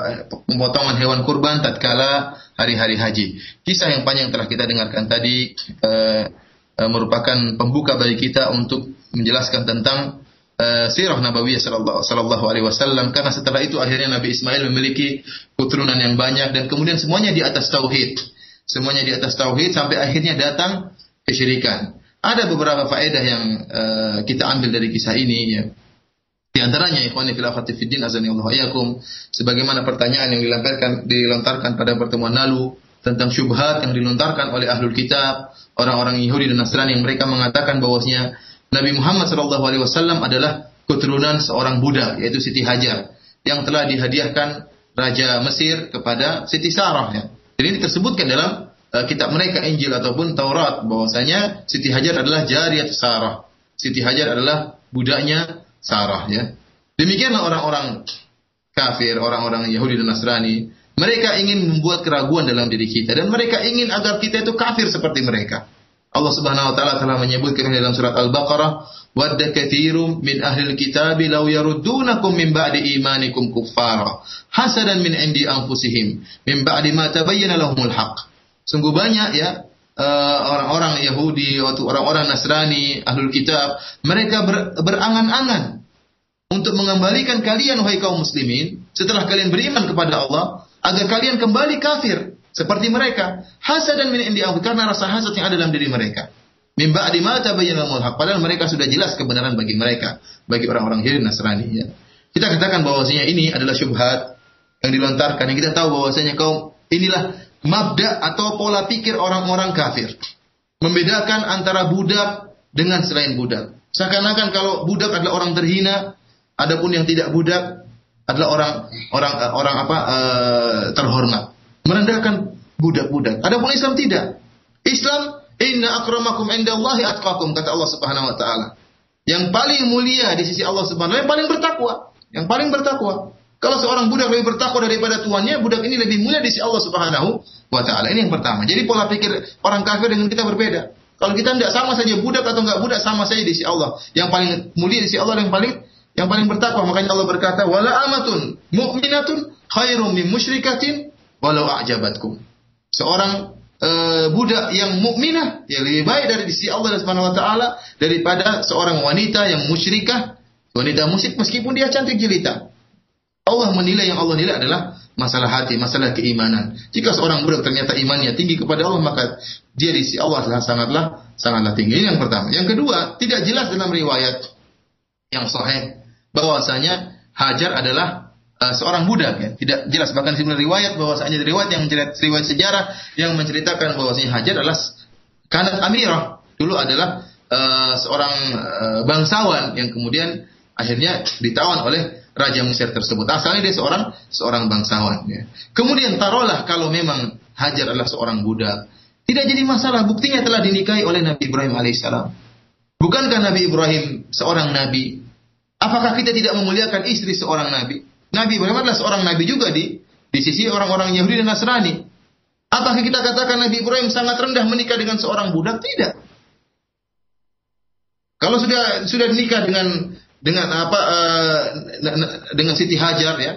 pemotongan hewan kurban tatkala hari-hari haji. Kisah yang panjang telah kita dengarkan tadi uh, uh, merupakan pembuka bagi kita untuk menjelaskan tentang uh, sirah Nabawiyah sallallahu alaihi wasallam karena setelah itu akhirnya Nabi Ismail memiliki keturunan yang banyak dan kemudian semuanya di atas tauhid. Semuanya di atas tauhid sampai akhirnya datang kesyirikan. Ada beberapa faedah yang uh, kita ambil dari kisah ini ya. Di antaranya ikhwani fil fiddin azani Allah ayakum sebagaimana pertanyaan yang dilontarkan dilontarkan pada pertemuan lalu tentang syubhat yang dilontarkan oleh ahlul kitab, orang-orang Yahudi dan Nasrani yang mereka mengatakan bahwasanya Nabi Muhammad sallallahu alaihi wasallam adalah keturunan seorang budak yaitu Siti Hajar yang telah dihadiahkan raja Mesir kepada Siti Sarah ya. Jadi ini tersebutkan dalam uh, kitab mereka Injil ataupun Taurat bahwasanya Siti Hajar adalah jariyat Sarah. Siti Hajar adalah budaknya Sarah ya. Demikianlah orang-orang kafir, orang-orang Yahudi dan Nasrani. Mereka ingin membuat keraguan dalam diri kita dan mereka ingin agar kita itu kafir seperti mereka. Allah Subhanahu wa taala telah menyebutkan dalam surat Al-Baqarah, "Wadda katsirum min ahli kitabi law yaruddunakum min ba'di imanikum kuffara hasadan min indi anfusihim min ba'di ma tabayyana lahumul haqq." Sungguh banyak ya orang-orang uh, Yahudi atau orang-orang Nasrani, ahlul kitab, mereka ber, berangan-angan untuk mengembalikan kalian wahai kaum muslimin setelah kalian beriman kepada Allah agar kalian kembali kafir seperti mereka. Hasad dan min indi karena rasa hasad yang ada dalam diri mereka. Min ba'di ma tabayyana haq. Padahal mereka sudah jelas kebenaran bagi mereka, bagi orang-orang Yahudi Nasrani ya. Kita katakan bahwasanya ini adalah syubhat yang dilontarkan yang kita tahu bahwasanya kaum inilah mabda atau pola pikir orang-orang kafir. Membedakan antara budak dengan selain budak. Seakan-akan kalau budak adalah orang terhina, adapun yang tidak budak adalah orang orang orang apa uh, terhormat merendahkan budak-budak. Adapun Islam tidak. Islam inna akramakum indallahi atqakum kata Allah Subhanahu wa taala. Yang paling mulia di sisi Allah Subhanahu wa taala yang paling bertakwa, yang paling bertakwa. Kalau seorang budak lebih bertakwa daripada tuannya, budak ini lebih mulia di sisi Allah Subhanahu wa taala. Ini yang pertama. Jadi pola pikir orang kafir dengan kita berbeda. Kalau kita tidak sama saja budak atau enggak budak sama saja di sisi Allah. Yang paling mulia di sisi Allah yang paling yang paling bertakwa. Makanya Allah berkata, "Wala amatun mu'minatun khairum min musyrikatin walau a'jabatkum. Seorang e, budak yang mukminah yang lebih baik dari sisi Allah Subhanahu wa taala daripada seorang wanita yang musyrikah, wanita musyrik meskipun dia cantik jelita. Allah menilai yang Allah nilai adalah masalah hati, masalah keimanan. Jika seorang budak ternyata imannya tinggi kepada Allah, maka dia di sisi Allah sangatlah sangatlah tinggi. Ini yang pertama. Yang kedua, tidak jelas dalam riwayat yang sahih bahwasanya Hajar adalah uh, seorang budak ya. Tidak jelas bahkan di riwayat bahwasanya riwayat yang riwayat sejarah yang menceritakan bahwasanya Hajar adalah kanat amirah. Dulu adalah uh, seorang uh, bangsawan yang kemudian akhirnya ditawan oleh raja Mesir tersebut. Asalnya dia seorang seorang bangsawan ya. Kemudian taruhlah kalau memang Hajar adalah seorang budak, tidak jadi masalah. Buktinya telah dinikahi oleh Nabi Ibrahim alaihissalam. Bukankah Nabi Ibrahim seorang nabi? Apakah kita tidak memuliakan istri seorang nabi? Nabi Ibrahim adalah seorang nabi juga di di sisi orang-orang Yahudi dan Nasrani. Apakah kita katakan Nabi Ibrahim sangat rendah menikah dengan seorang budak? Tidak. Kalau sudah sudah nikah dengan dengan apa uh, dengan Siti Hajar ya,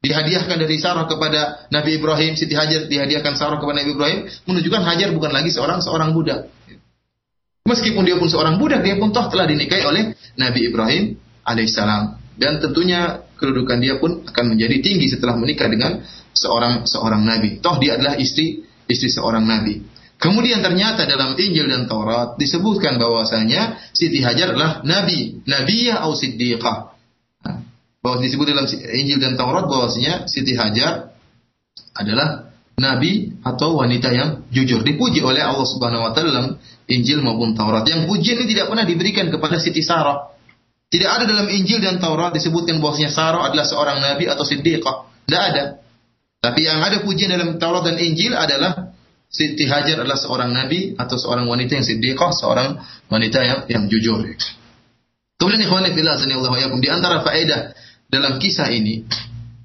dihadiahkan dari Sarah kepada Nabi Ibrahim, Siti Hajar dihadiahkan Sarah kepada Nabi Ibrahim, menunjukkan Hajar bukan lagi seorang seorang budak. Meskipun dia pun seorang budak, dia pun toh telah dinikahi oleh Nabi Ibrahim alaihissalam dan tentunya kedudukan dia pun akan menjadi tinggi setelah menikah dengan seorang seorang nabi. Toh dia adalah istri istri seorang nabi. Kemudian ternyata dalam Injil dan Taurat disebutkan bahwasanya Siti Hajar adalah nabi, nabiyah atau siddiqah. Nah, bahwa disebut dalam Injil dan Taurat bahwasanya Siti Hajar adalah nabi atau wanita yang jujur dipuji oleh Allah Subhanahu wa taala dalam Injil maupun Taurat. Yang pujian ini tidak pernah diberikan kepada Siti Sarah. Tidak ada dalam Injil dan Taurat disebutkan bahwasanya Sarah adalah seorang nabi atau siddiqah. Tidak ada. Tapi yang ada pujian dalam Taurat dan Injil adalah Siti Hajar adalah seorang nabi atau seorang wanita yang siddiqah, seorang wanita yang yang jujur. Kemudian ikhwan fillah sanallahu yakum di antara faedah dalam kisah ini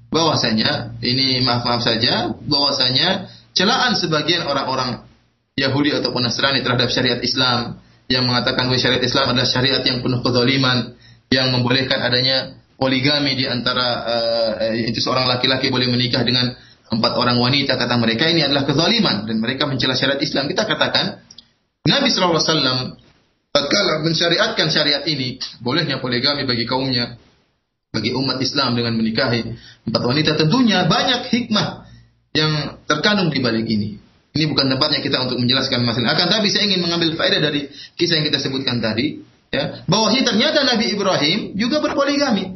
bahwasanya ini maaf-maaf saja bahwasanya celaan sebagian orang-orang Yahudi ataupun Nasrani terhadap syariat Islam yang mengatakan bahwa syariat Islam adalah syariat yang penuh kezaliman, yang membolehkan adanya poligami di antara uh, itu seorang laki-laki boleh menikah dengan empat orang wanita kata mereka ini adalah kezaliman. Dan mereka mencela syariat Islam. Kita katakan Nabi SAW tatkala mensyariatkan syariat ini bolehnya poligami bagi kaumnya bagi umat Islam dengan menikahi empat wanita. Tentunya banyak hikmah yang terkandung di balik ini. Ini bukan tempatnya kita untuk menjelaskan masalah. Akan tapi saya ingin mengambil faedah dari kisah yang kita sebutkan tadi ya, bahwa ternyata Nabi Ibrahim juga berpoligami.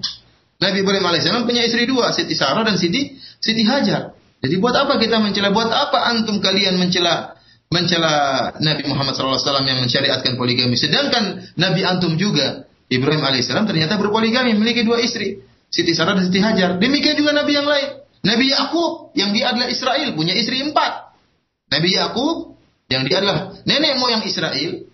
Nabi Ibrahim alaihissalam punya istri dua, Siti Sarah dan Siti Siti Hajar. Jadi buat apa kita mencela? Buat apa antum kalian mencela mencela Nabi Muhammad SAW yang mensyariatkan poligami? Sedangkan Nabi antum juga Ibrahim alaihissalam ternyata berpoligami, memiliki dua istri, Siti Sarah dan Siti Hajar. Demikian juga Nabi yang lain. Nabi Yakub yang dia adalah Israel punya istri empat. Nabi Yakub yang dia adalah nenek moyang Israel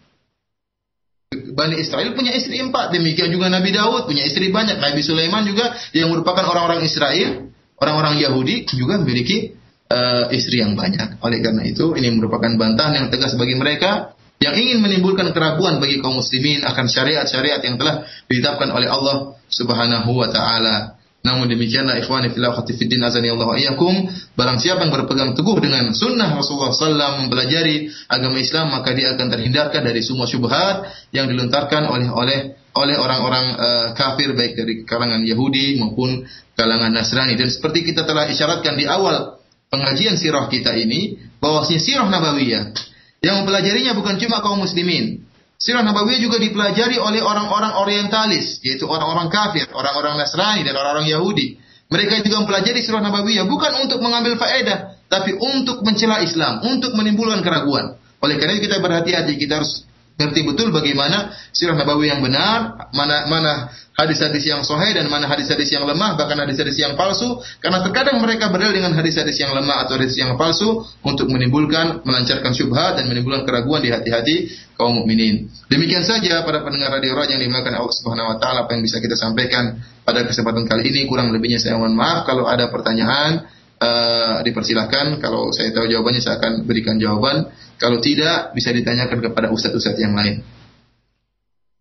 Bani Israel punya istri empat. Demikian juga Nabi Daud punya istri banyak. Nabi Sulaiman juga yang merupakan orang-orang Israel, orang-orang Yahudi juga memiliki uh, istri yang banyak. Oleh karena itu, ini merupakan bantahan yang tegas bagi mereka yang ingin menimbulkan keraguan bagi kaum muslimin akan syariat-syariat yang telah ditetapkan oleh Allah Subhanahu wa taala. Namun demikianlah ikhwani fillah khatifiddin azani Allah iyyakum barang siapa yang berpegang teguh dengan sunnah Rasulullah sallallahu mempelajari agama Islam maka dia akan terhindarkan dari semua syubhat yang dilontarkan oleh oleh oleh orang-orang uh, kafir baik dari kalangan Yahudi maupun kalangan Nasrani dan seperti kita telah isyaratkan di awal pengajian sirah kita ini bahwa sirah nabawiyah yang mempelajarinya bukan cuma kaum muslimin. Sirah Nabawiyah juga dipelajari oleh orang-orang orientalis, yaitu orang-orang kafir, orang-orang Nasrani dan orang-orang Yahudi. Mereka juga mempelajari Sirah Nabawiyah bukan untuk mengambil faedah, tapi untuk mencela Islam, untuk menimbulkan keraguan. Oleh karena itu kita berhati-hati, kita harus ngerti betul bagaimana sirah nabawi yang benar, mana mana hadis-hadis yang sahih dan mana hadis-hadis yang lemah, bahkan hadis-hadis yang palsu. Karena terkadang mereka berdalil dengan hadis-hadis yang lemah atau hadis yang palsu untuk menimbulkan, melancarkan syubhat dan menimbulkan keraguan di hati-hati kaum mukminin. Demikian saja para pendengar radio Raja yang dimuliakan Allah Subhanahu wa taala apa yang bisa kita sampaikan pada kesempatan kali ini. Kurang lebihnya saya mohon maaf kalau ada pertanyaan uh, dipersilahkan. Kalau saya tahu jawabannya saya akan berikan jawaban. Kalau tidak, bisa ditanyakan kepada ustadz-ustadz yang lain.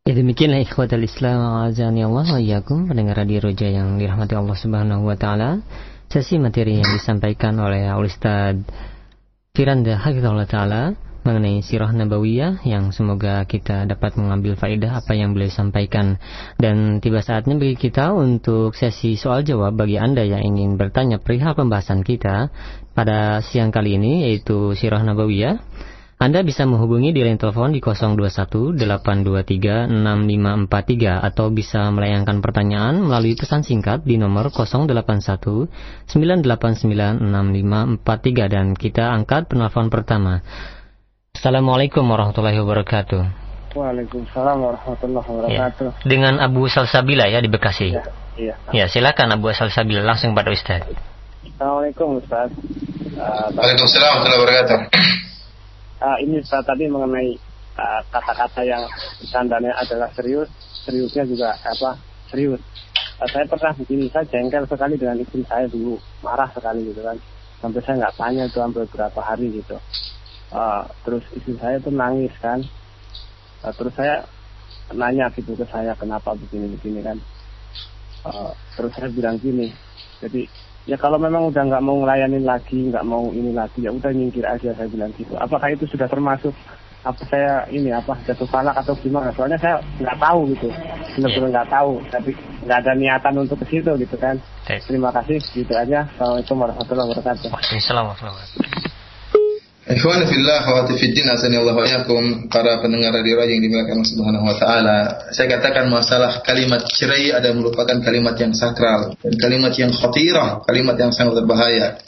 Ya demikianlah ikhwatal Islam azani Allah wa pendengar radio Roja yang dirahmati Allah Subhanahu wa taala. Sesi materi yang disampaikan oleh Ustaz Firanda Hafizahullah taala mengenai sirah nabawiyah yang semoga kita dapat mengambil faedah apa yang beliau sampaikan dan tiba saatnya bagi kita untuk sesi soal jawab bagi Anda yang ingin bertanya perihal pembahasan kita pada siang kali ini yaitu sirah nabawiyah anda bisa menghubungi di line telepon di 021 823 6543 atau bisa melayangkan pertanyaan melalui pesan singkat di nomor 081 989 6543 dan kita angkat penelpon pertama. Assalamualaikum warahmatullahi wabarakatuh. Waalaikumsalam warahmatullahi wabarakatuh. Ya. Dengan Abu Salsabila ya di Bekasi. Ya, iya. Ya, silakan Abu Salsabila langsung pada Ustaz. Assalamualaikum Ustaz. Uh, Waalaikumsalam warahmatullahi wabarakatuh. Uh, ini tadi mengenai ah, kata-kata uh, yang tandanya adalah serius, seriusnya juga apa? Serius. Uh, saya pernah begini, saya jengkel sekali dengan istri saya dulu, marah sekali gitu kan. Sampai saya nggak tanya itu sampai beberapa hari gitu uh, terus istri saya tuh nangis kan uh, terus saya nanya gitu ke saya kenapa begini begini kan uh, terus saya bilang gini jadi ya kalau memang udah nggak mau ngelayanin lagi nggak mau ini lagi ya udah nyingkir aja saya bilang gitu. Apakah itu sudah termasuk apa saya ini apa jatuh falak atau gimana? Soalnya saya nggak tahu gitu. Benar-benar nggak tahu. Tapi nggak ada niatan untuk ke situ gitu kan. Terima kasih. Gitu aja. Assalamualaikum warahmatullahi wabarakatuh. Waalaikumsalam warahmatullahi wabarakatuh Ikhwan fillah khawati fiddin asani Allah yakum para pendengar radio yang dimuliakan Allah Subhanahu wa taala. Saya katakan masalah kalimat cerai ada merupakan kalimat yang sakral dan kalimat yang khatirah, kalimat yang sangat berbahaya.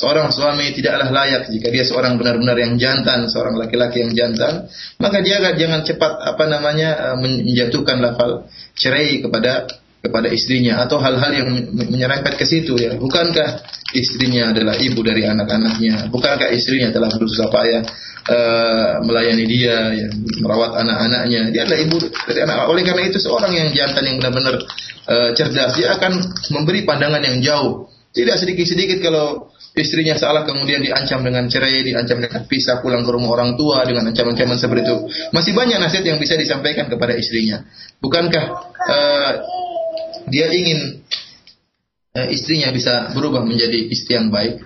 Seorang suami tidaklah layak jika dia seorang benar-benar yang jantan, seorang laki-laki yang jantan, maka dia jangan cepat apa namanya menjatuhkan lafal cerai kepada kepada istrinya atau hal-hal yang menyerempet ke situ ya. Bukankah istrinya adalah ibu dari anak-anaknya? Bukankah istrinya telah berusaha payah uh, melayani dia, ya, merawat anak-anaknya? Dia adalah ibu dari anak. Oleh karena itu seorang yang jantan yang benar-benar uh, cerdas dia akan memberi pandangan yang jauh. Tidak sedikit-sedikit kalau istrinya salah kemudian diancam dengan cerai, diancam dengan pisah pulang ke rumah orang tua dengan ancaman-ancaman seperti itu. Masih banyak nasihat yang bisa disampaikan kepada istrinya. Bukankah uh, dia ingin eh, istrinya bisa berubah menjadi istri yang baik.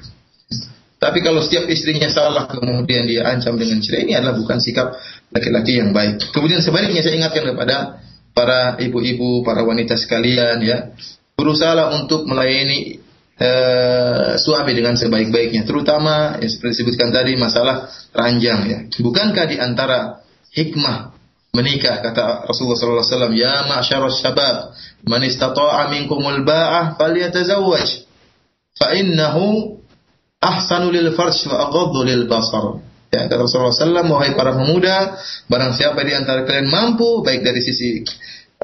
Tapi kalau setiap istrinya salah kemudian dia ancam dengan cerai ini adalah bukan sikap laki-laki yang baik. Kemudian sebaliknya saya ingatkan kepada para ibu-ibu, para wanita sekalian ya, berusaha untuk melayani uh, suami dengan sebaik-baiknya, terutama yang seperti disebutkan tadi masalah ranjang ya. Bukankah di antara hikmah menikah kata Rasulullah sallallahu alaihi wasallam ya ma'syar syabab man istata'a minkumul ba'ah falyatazawwaj fa innahu ahsanu lil farj wa aghaddu lil basar ya kata Rasulullah sallallahu wahai para pemuda barang siapa di antara kalian mampu baik dari sisi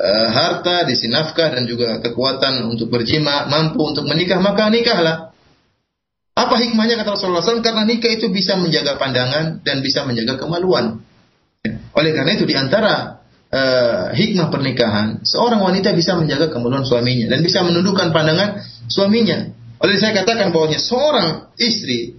uh, harta sisi nafkah dan juga kekuatan untuk berjima mampu untuk menikah maka nikahlah apa hikmahnya kata Rasulullah SAW? Karena nikah itu bisa menjaga pandangan dan bisa menjaga kemaluan. Oleh karena itu di antara uh, hikmah pernikahan, seorang wanita bisa menjaga kemaluan suaminya dan bisa menundukkan pandangan suaminya. Oleh saya katakan bahwa seorang istri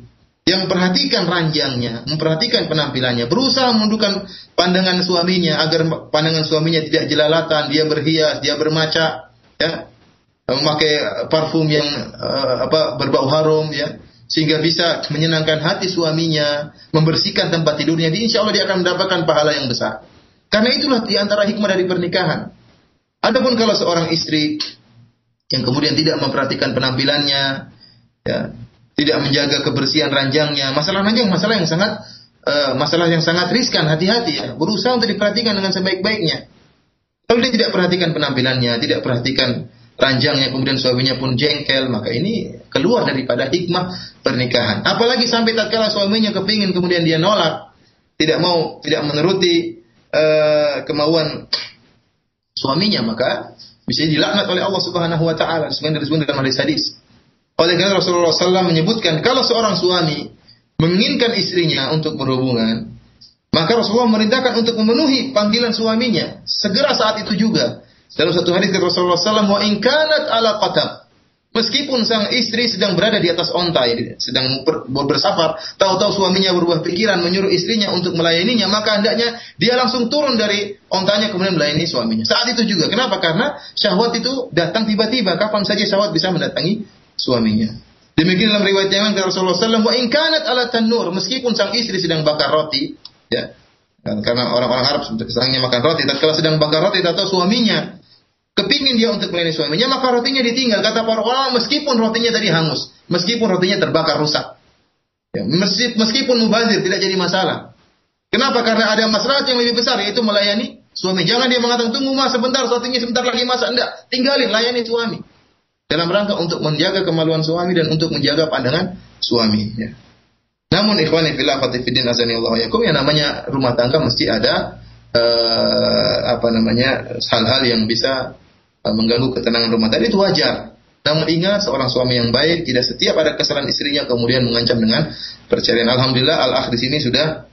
yang perhatikan ranjangnya, memperhatikan penampilannya, berusaha menundukkan pandangan suaminya agar pandangan suaminya tidak jelalatan, dia berhias, dia bermaca, ya, memakai parfum yang uh, apa berbau harum, ya, sehingga bisa menyenangkan hati suaminya, membersihkan tempat tidurnya, insya Allah dia akan mendapatkan pahala yang besar. Karena itulah di antara hikmah dari pernikahan. Adapun kalau seorang istri yang kemudian tidak memperhatikan penampilannya, ya, tidak menjaga kebersihan ranjangnya. Masalah ranjang masalah yang sangat uh, masalah yang sangat riskan, hati-hati ya. Berusaha untuk diperhatikan dengan sebaik-baiknya. Kalau dia tidak perhatikan penampilannya, tidak perhatikan ranjangnya, kemudian suaminya pun jengkel, maka ini keluar daripada hikmah pernikahan. Apalagi sampai tak tatkala suaminya kepingin kemudian dia nolak, tidak mau, tidak menuruti uh, kemauan suaminya, maka bisa dilaknat oleh Allah Subhanahu wa taala sebenarnya disebut dalam hadis hadis. Oleh karena Rasulullah SAW menyebutkan kalau seorang suami menginginkan istrinya untuk berhubungan, maka Rasulullah merintahkan untuk memenuhi panggilan suaminya segera saat itu juga. Dalam satu hadis kata Rasulullah SAW, wa inkanat ala qatab. Meskipun sang istri sedang berada di atas ontai, sedang ber, bersafar, tahu-tahu suaminya berubah pikiran menyuruh istrinya untuk melayaninya, maka hendaknya dia langsung turun dari ontanya kemudian melayani suaminya. Saat itu juga. Kenapa? Karena syahwat itu datang tiba-tiba. Kapan saja syahwat bisa mendatangi suaminya. Demikian dalam riwayat yang dari Rasulullah SAW, wa inkanat ala tanur, meskipun sang istri sedang bakar roti, ya, karena orang-orang Arab sedangnya makan roti, tapi kalau sedang bakar roti atau suaminya kepingin dia untuk melayani suaminya, maka rotinya ditinggal. Kata para ulama, meskipun rotinya tadi hangus, meskipun rotinya terbakar rusak, ya, meskipun mubazir tidak jadi masalah. Kenapa? Karena ada masalah yang lebih besar yaitu melayani suami. Jangan dia mengatakan tunggu mas sebentar, rotinya sebentar lagi masak. Enggak, tinggalin layani suami dalam rangka untuk menjaga kemaluan suami dan untuk menjaga pandangan suami. Ya. Namun ikhwani fillah azani Allah yakum yang namanya rumah tangga mesti ada uh, apa namanya hal-hal yang bisa uh, mengganggu ketenangan rumah tangga itu wajar. Namun ingat seorang suami yang baik tidak setiap ada kesalahan istrinya kemudian mengancam dengan perceraian. Alhamdulillah al-akh di sini sudah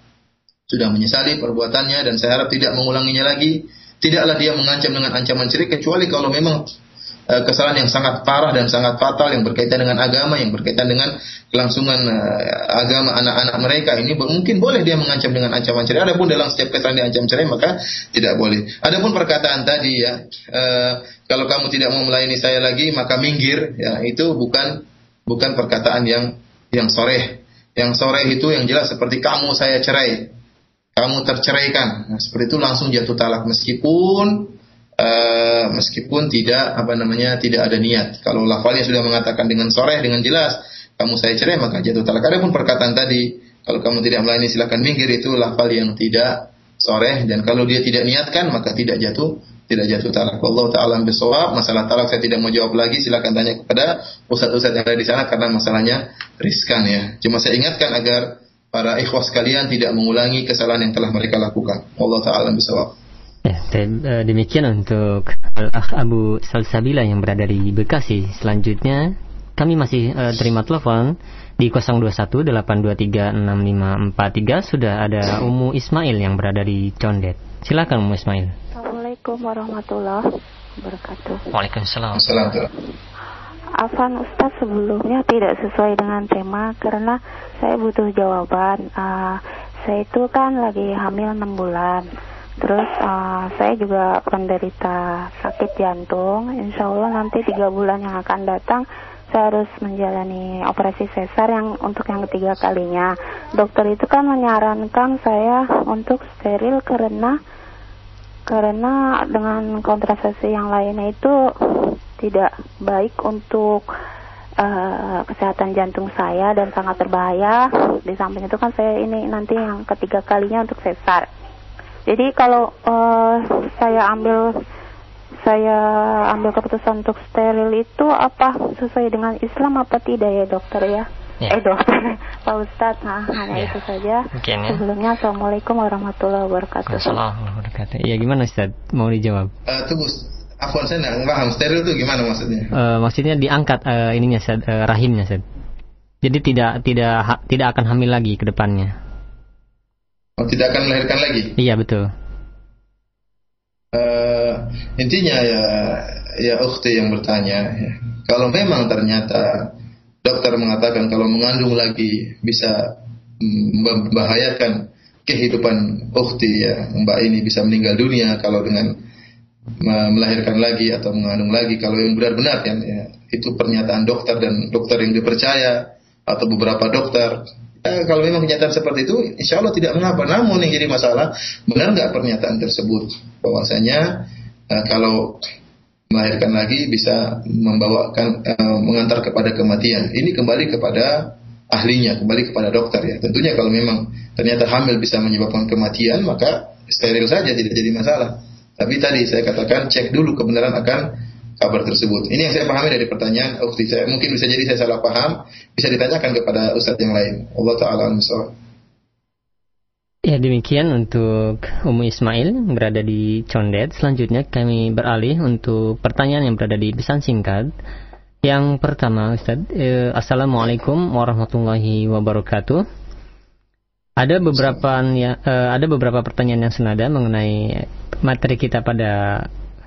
sudah menyesali perbuatannya dan saya harap tidak mengulanginya lagi. Tidaklah dia mengancam dengan ancaman cerai kecuali kalau memang Eh, kesalahan yang sangat parah dan sangat fatal yang berkaitan dengan agama, yang berkaitan dengan kelangsungan uh, agama anak-anak mereka ini mungkin boleh dia mengancam dengan ancaman cerai. Adapun dalam setiap kesalahan diancam cerai maka tidak boleh. Adapun perkataan tadi ya, uh, kalau kamu tidak mau melayani saya lagi maka minggir, ya itu bukan bukan perkataan yang yang soreh. Yang soreh itu yang jelas seperti kamu saya cerai, kamu terceraikan. Nah, seperti itu langsung jatuh talak meskipun uh, meskipun tidak apa namanya tidak ada niat. Kalau lafalnya sudah mengatakan dengan sore dengan jelas kamu saya cerai maka jatuh talak. pun perkataan tadi kalau kamu tidak melayani silakan minggir itu lafal yang tidak sore dan kalau dia tidak niatkan maka tidak jatuh tidak jatuh talak. Allah taala bisawab. Masalah talak saya tidak mau jawab lagi. Silakan tanya kepada ustaz-ustaz yang ada di sana karena masalahnya riskan ya. Cuma saya ingatkan agar para ikhwas sekalian tidak mengulangi kesalahan yang telah mereka lakukan. Allah taala bisawab. Ya, eh, demikian untuk Al-Akh Abu Salsabila yang berada di Bekasi. Selanjutnya, kami masih uh, terima telepon di 0218236543 sudah ada Umu Ismail yang berada di Condet. Silakan Umu Ismail. Assalamualaikum warahmatullahi wabarakatuh. Waalaikumsalam. Afan Ustaz sebelumnya tidak sesuai dengan tema karena saya butuh jawaban. Uh, saya itu kan lagi hamil 6 bulan Terus uh, saya juga penderita sakit jantung. Insya Allah nanti tiga bulan yang akan datang saya harus menjalani operasi sesar yang untuk yang ketiga kalinya. Dokter itu kan menyarankan saya untuk steril karena karena dengan kontrasepsi yang lainnya itu tidak baik untuk uh, kesehatan jantung saya dan sangat berbahaya. Di samping itu kan saya ini nanti yang ketiga kalinya untuk sesar. Jadi kalau uh, saya ambil saya ambil keputusan untuk steril itu apa sesuai dengan Islam apa tidak ya dokter ya? ya. Eh dokter, Pak Ustadz, nah hanya ya. itu saja. Mungkin, ya. Sebelumnya Assalamualaikum warahmatullahi wabarakatuh. Assalamualaikum warahmatullahi wabarakatuh. Iya gimana Ustaz? Mau dijawab? Uh, tunggu, Afwan saya nggak paham steril itu gimana maksudnya? Uh, maksudnya diangkat uh, ininya Ustaz, uh, rahimnya Ustaz. Jadi tidak tidak ha, tidak akan hamil lagi ke depannya. Oh, tidak akan melahirkan lagi? Iya, betul. Uh, intinya ya ya ukhti yang bertanya ya. kalau memang ternyata dokter mengatakan kalau mengandung lagi bisa membahayakan kehidupan ukhti ya mbak ini bisa meninggal dunia kalau dengan melahirkan lagi atau mengandung lagi kalau yang benar-benar kan ya itu pernyataan dokter dan dokter yang dipercaya atau beberapa dokter kalau memang kenyataan seperti itu insya Allah tidak mengapa. Namun yang jadi masalah benar nggak pernyataan tersebut? Bahwasanya uh, kalau melahirkan lagi bisa membawakan uh, mengantar kepada kematian. Ini kembali kepada ahlinya kembali kepada dokter ya. Tentunya kalau memang ternyata hamil bisa menyebabkan kematian maka steril saja tidak jadi masalah. Tapi tadi saya katakan cek dulu kebenaran akan kabar tersebut. Ini yang saya pahami dari pertanyaan ukti saya. Mungkin bisa jadi saya salah paham, bisa ditanyakan kepada ustadz yang lain. Allah taala Ya demikian untuk Umu Ismail berada di Condet. Selanjutnya kami beralih untuk pertanyaan yang berada di pesan singkat. Yang pertama Ustaz, eh, Assalamualaikum warahmatullahi wabarakatuh. Ada beberapa ya, uh, ada beberapa pertanyaan yang senada mengenai materi kita pada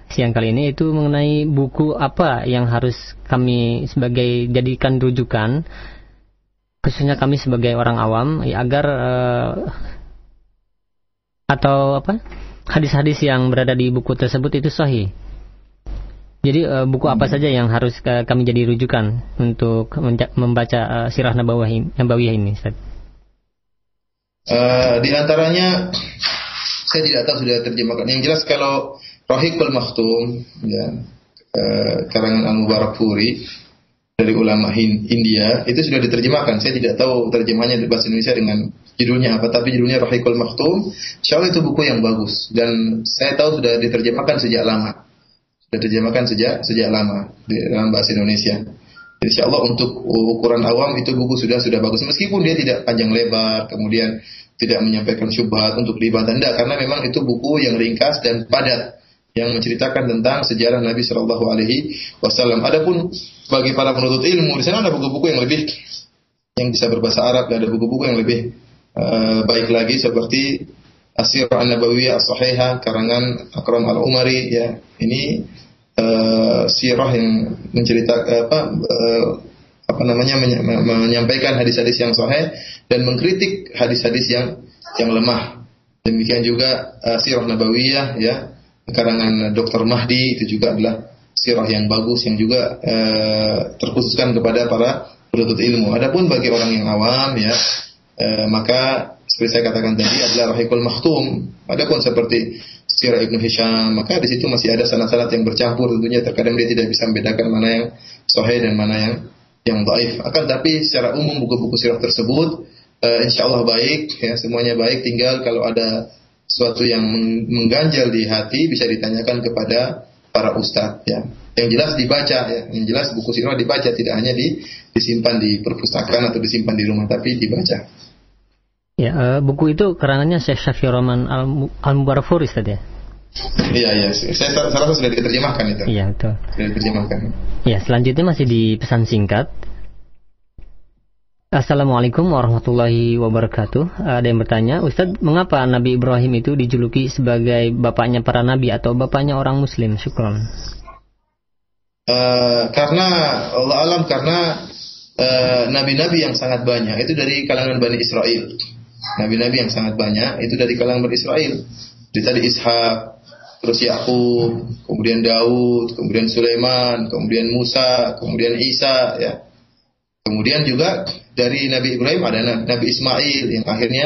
siang kali ini itu mengenai buku apa yang harus kami sebagai jadikan rujukan khususnya kami sebagai orang awam ya, agar uh, atau apa hadis-hadis yang berada di buku tersebut itu sahih. Jadi uh, buku apa saja yang harus uh, kami jadi rujukan untuk membaca uh, sirah nabawiyah ini, Ustaz? Uh, di antaranya saya tidak tahu sudah terjemahkan. Yang jelas kalau Rohikul Maktum ya uh, karangan Al Mubarak Furi dari ulama India itu sudah diterjemahkan. Saya tidak tahu terjemahnya di bahasa Indonesia dengan judulnya apa, tapi judulnya Rohikul Maktum. Insya Allah itu buku yang bagus dan saya tahu sudah diterjemahkan sejak lama. Sudah diterjemahkan sejak sejak lama di dalam bahasa Indonesia. Insya Allah untuk ukuran awam itu buku sudah sudah bagus meskipun dia tidak panjang lebar kemudian tidak menyampaikan syubhat untuk dibantah tidak karena memang itu buku yang ringkas dan padat yang menceritakan tentang sejarah Nabi Shallallahu Alaihi Wasallam. Adapun bagi para penuntut ilmu di sana ada buku-buku yang lebih yang bisa berbahasa Arab dan ada buku-buku yang lebih uh, baik lagi seperti Asir An-Nabawiyah As-Sahihah karangan Akram Al-Umari ya. Ini uh, sirah yang menceritakan apa uh, apa namanya menyampaikan hadis-hadis yang sahih dan mengkritik hadis-hadis yang yang lemah. Demikian juga uh, sirah nabawiyah ya karangan Dr. Mahdi itu juga adalah sirah yang bagus yang juga uh, terkhususkan kepada para penuntut ilmu. Adapun bagi orang yang awam ya uh, maka seperti saya katakan tadi adalah rahikul mahtum. Adapun seperti sirah Ibnu Hisham, maka di situ masih ada sanad-sanad yang bercampur tentunya terkadang dia tidak bisa membedakan mana yang sahih dan mana yang yang dhaif. Akan tapi secara umum buku-buku sirah tersebut uh, insya Allah baik ya semuanya baik tinggal kalau ada sesuatu yang mengganjal di hati bisa ditanyakan kepada para ustadz ya. Yang jelas dibaca ya, yang jelas buku sirah dibaca tidak hanya di, disimpan di perpustakaan atau disimpan di rumah tapi dibaca. Ya, uh, buku itu karangannya Syekh Syafir Rahman Al-Mubarakfur Ustaz ya? Iya, iya. Saya, rasa sudah diterjemahkan itu. Iya, betul. Sudah diterjemahkan. Ya, selanjutnya masih di pesan singkat. Assalamualaikum warahmatullahi wabarakatuh. Ada yang bertanya, Ustadz, mengapa Nabi Ibrahim itu dijuluki sebagai bapaknya para nabi atau bapaknya orang Muslim? Syukron. Uh, karena Allah alam karena Eh, nabi-nabi uh, yang sangat banyak itu dari kalangan Bani Israel. Nabi-nabi yang sangat banyak itu dari kalangan Bani Israel. Jadi tadi Ishak, terus Yakub, kemudian Daud, kemudian Sulaiman, kemudian Musa, kemudian Isa, ya. Kemudian juga dari Nabi Ibrahim ada Nabi Ismail yang akhirnya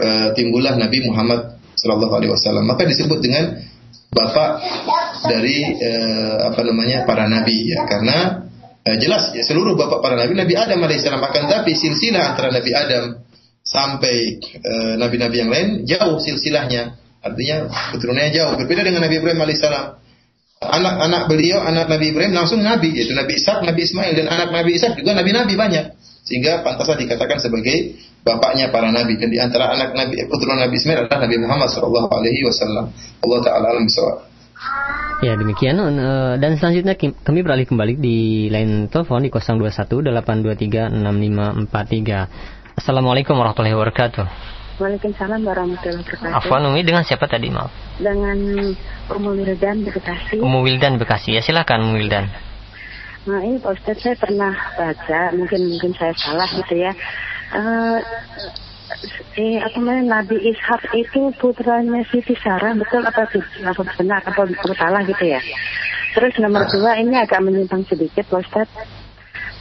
uh, timbullah Nabi Muhammad Shallallahu Alaihi Wasallam. Maka disebut dengan bapak dari uh, apa namanya para nabi ya. Karena Eh, jelas ya seluruh bapak para nabi Nabi Adam alaihissalam akan tapi silsilah antara Nabi Adam sampai nabi-nabi yang lain jauh silsilahnya. Artinya keturunannya jauh. Berbeda dengan Nabi Ibrahim alaihissalam anak-anak beliau anak Nabi Ibrahim langsung nabi yaitu Nabi Ishak Nabi Ismail dan anak Nabi Ishak juga nabi-nabi banyak. Sehingga pantaslah dikatakan sebagai bapaknya para nabi. Dan di antara anak Nabi keturunan Nabi Ismail adalah Nabi Muhammad sallallahu alaihi wasallam. Allah taala alam Ya demikian. Uh, dan selanjutnya kami beralih kembali di line telepon di 0218236543. Assalamualaikum warahmatullahi wabarakatuh. Waalaikumsalam warahmatullahi wabarakatuh. Afwan Umi dengan siapa tadi maaf? Dengan Umu Wildan Bekasi. Umu Wildan Bekasi ya silakan Umu Wildan. Nah ini Pak Ustadz saya pernah baca, mungkin mungkin saya salah gitu ya. Uh, eh apa namanya Nabi Ishak itu putranya Siti Sarah betul apa apa benar apa, apa salah gitu ya. Terus nomor dua ini agak menyimpang sedikit Pak Ustadz.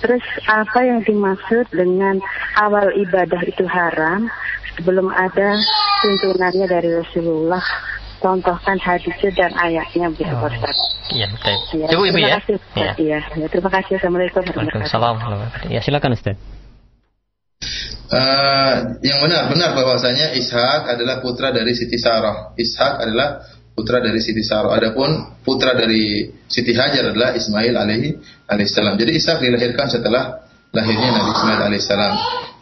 Terus apa yang dimaksud dengan awal ibadah itu haram sebelum ada tuntunannya dari Rasulullah contohkan hadisnya dan ayatnya begitu oh. Ustaz. Iya, baik. Ya, Cukup Ibu ya. Kasih, ya. Iya, ya, terima kasih. Assalamualaikum warahmatullahi Ya, silakan Ustaz. Uh, yang benar benar bahwasanya Ishak adalah putra dari Siti Sarah. Ishak adalah putra dari Siti Sarah. Adapun putra dari Siti Hajar adalah Ismail alaihi alaihissalam. Jadi Ishak dilahirkan setelah lahirnya Nabi Ismail alaihissalam.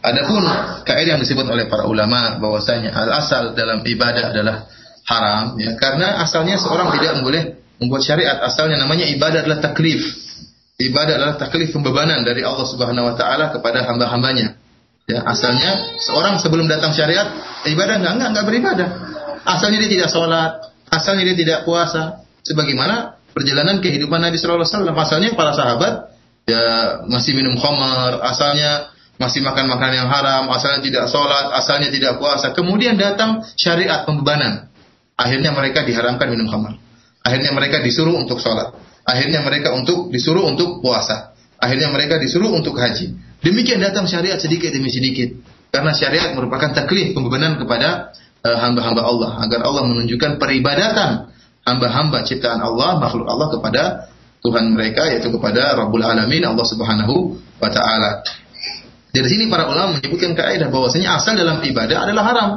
Adapun kaidah yang disebut oleh para ulama bahwasanya al asal dalam ibadah adalah haram ya karena asalnya seorang tidak boleh membuat syariat asalnya namanya ibadah adalah taklif ibadah adalah taklif pembebanan dari Allah Subhanahu wa taala kepada hamba-hambanya ya asalnya seorang sebelum datang syariat ibadah enggak enggak enggak beribadah asalnya dia tidak sholat asalnya dia tidak puasa sebagaimana perjalanan kehidupan Nabi Shallallahu Alaihi Wasallam asalnya para sahabat ya masih minum khamar asalnya masih makan makanan yang haram, asalnya tidak sholat, asalnya tidak puasa. Kemudian datang syariat pembebanan. Akhirnya mereka diharamkan minum khamar. Akhirnya mereka disuruh untuk sholat. Akhirnya mereka untuk disuruh untuk puasa. Akhirnya mereka disuruh untuk haji. Demikian datang syariat sedikit demi sedikit. Karena syariat merupakan taklif pembebanan kepada uh, hamba-hamba Allah agar Allah menunjukkan peribadatan hamba-hamba ciptaan Allah, makhluk Allah kepada Tuhan mereka yaitu kepada Rabbul Alamin Allah Subhanahu wa taala. Dari sini para ulama menyebutkan kaidah bahwasanya asal dalam ibadah adalah haram.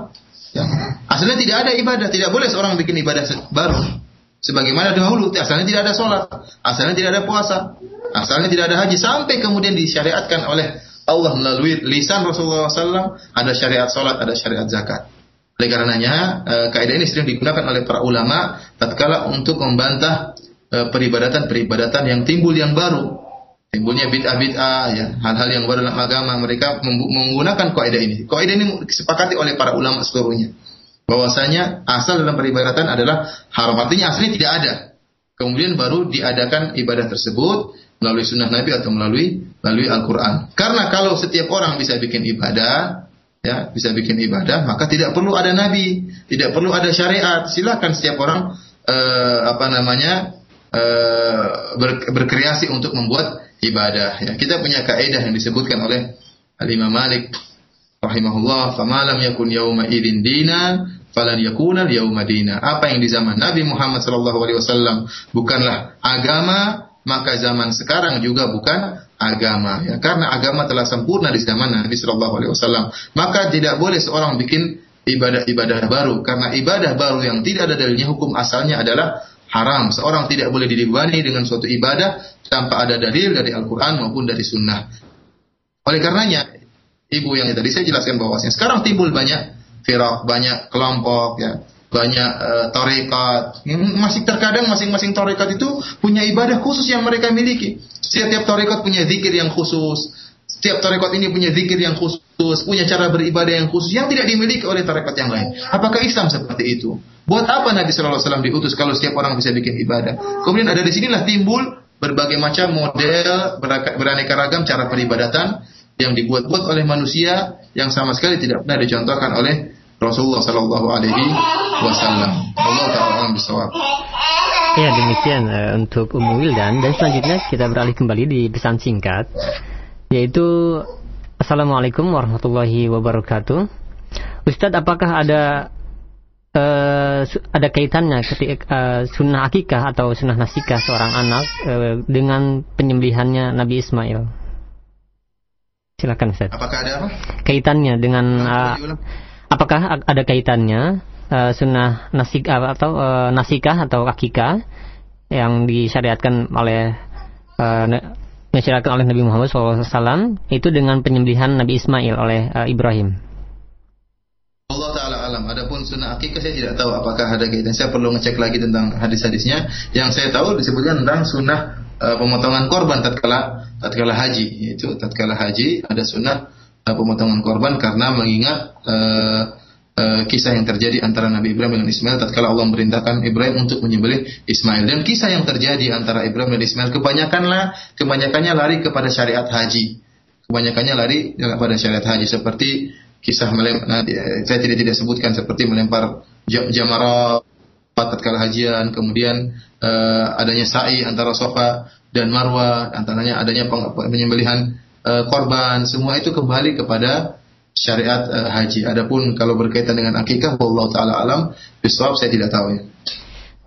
Ya. Asalnya tidak ada ibadah, tidak boleh seorang bikin ibadah baru. Sebagaimana dahulu, asalnya tidak ada sholat, asalnya tidak ada puasa, asalnya tidak ada haji, sampai kemudian disyariatkan oleh Allah melalui lisan Rasulullah SAW, ada syariat sholat, ada syariat zakat. Oleh karenanya, eh, kaidah ini sering digunakan oleh para ulama tatkala untuk membantah eh, peribadatan-peribadatan yang timbul yang baru. Timbulnya bid'ah-bid'ah ya hal-hal yang baru dalam agama. Mereka menggunakan kaidah ini. Kaidah ini disepakati oleh para ulama seluruhnya. Bahwasanya asal dalam peribadatan adalah haram. Artinya asli tidak ada. Kemudian baru diadakan ibadah tersebut melalui sunnah Nabi atau melalui melalui Al-Quran. Karena kalau setiap orang bisa bikin ibadah ya bisa bikin ibadah maka tidak perlu ada Nabi tidak perlu ada syariat silakan setiap orang eh, apa namanya eh, ber, berkreasi untuk membuat ibadah. Ya, kita punya kaidah yang disebutkan oleh Al Imam Malik rahimahullah, "Famalam yakun yauma idin dina, falan yakuna yauma dina." Apa yang di zaman Nabi Muhammad sallallahu alaihi wasallam bukanlah agama, maka zaman sekarang juga bukan agama ya karena agama telah sempurna di zaman Nabi sallallahu alaihi wasallam maka tidak boleh seorang bikin ibadah-ibadah baru karena ibadah baru yang tidak ada dalilnya hukum asalnya adalah haram. Seorang tidak boleh dibebani dengan suatu ibadah tanpa ada dalil dari Al-Quran maupun dari Sunnah. Oleh karenanya, ibu yang tadi saya jelaskan bahwasanya sekarang timbul banyak firak, banyak kelompok, ya, banyak uh, tarekat. Masih terkadang masing-masing tarekat itu punya ibadah khusus yang mereka miliki. Setiap tarekat punya zikir yang khusus. Setiap tarekat ini punya zikir yang khusus, punya cara beribadah yang khusus yang tidak dimiliki oleh tarekat yang lain. Apakah Islam seperti itu? Buat apa Nabi Shallallahu Alaihi Wasallam diutus kalau setiap orang bisa bikin ibadah? Kemudian ada di sinilah timbul berbagai macam model beraneka ragam cara peribadatan yang dibuat-buat oleh manusia yang sama sekali tidak pernah dicontohkan oleh Rasulullah Shallallahu Alaihi Wasallam. Allah taala bisawab. Ya demikian uh, untuk Ummu Wildan dan selanjutnya kita beralih kembali di pesan singkat yaitu Assalamualaikum warahmatullahi wabarakatuh. Ustadz apakah ada uh, ada kaitannya ketika uh, sunnah akikah atau sunnah nasikah seorang anak uh, dengan penyembelihannya Nabi Ismail. Silakan Ustaz. Apakah ada apa? Kaitannya dengan uh, apakah ada kaitannya uh, sunnah nasik uh, atau uh, nasikah atau akikah yang disyariatkan oleh uh, oleh Nabi Muhammad SAW itu dengan penyembelihan Nabi Ismail oleh uh, Ibrahim. Allah Ta'ala alam. Adapun sunnah akikah saya tidak tahu apakah ada kaitan. Saya perlu ngecek lagi tentang hadis-hadisnya. Yang saya tahu disebutkan tentang sunnah uh, pemotongan korban tatkala tatkala haji. Yaitu tatkala haji ada sunnah pemotongan korban karena mengingat uh, uh, kisah yang terjadi antara Nabi Ibrahim dan Ismail. Tatkala Allah memerintahkan Ibrahim untuk menyembelih Ismail. Dan kisah yang terjadi antara Ibrahim dan Ismail kebanyakanlah kebanyakannya lari kepada syariat haji. Kebanyakannya lari kepada syariat haji. Seperti kisah melempar nah, saya tidak tidak sebutkan seperti melempar jamarah tatkala hajian kemudian uh, adanya sa'i antara sofa dan marwah antaranya adanya penyembelihan korban semua itu kembali kepada syariat uh, haji. Adapun kalau berkaitan dengan akikah, Allah taala alam, bisawab saya tidak tahu ya.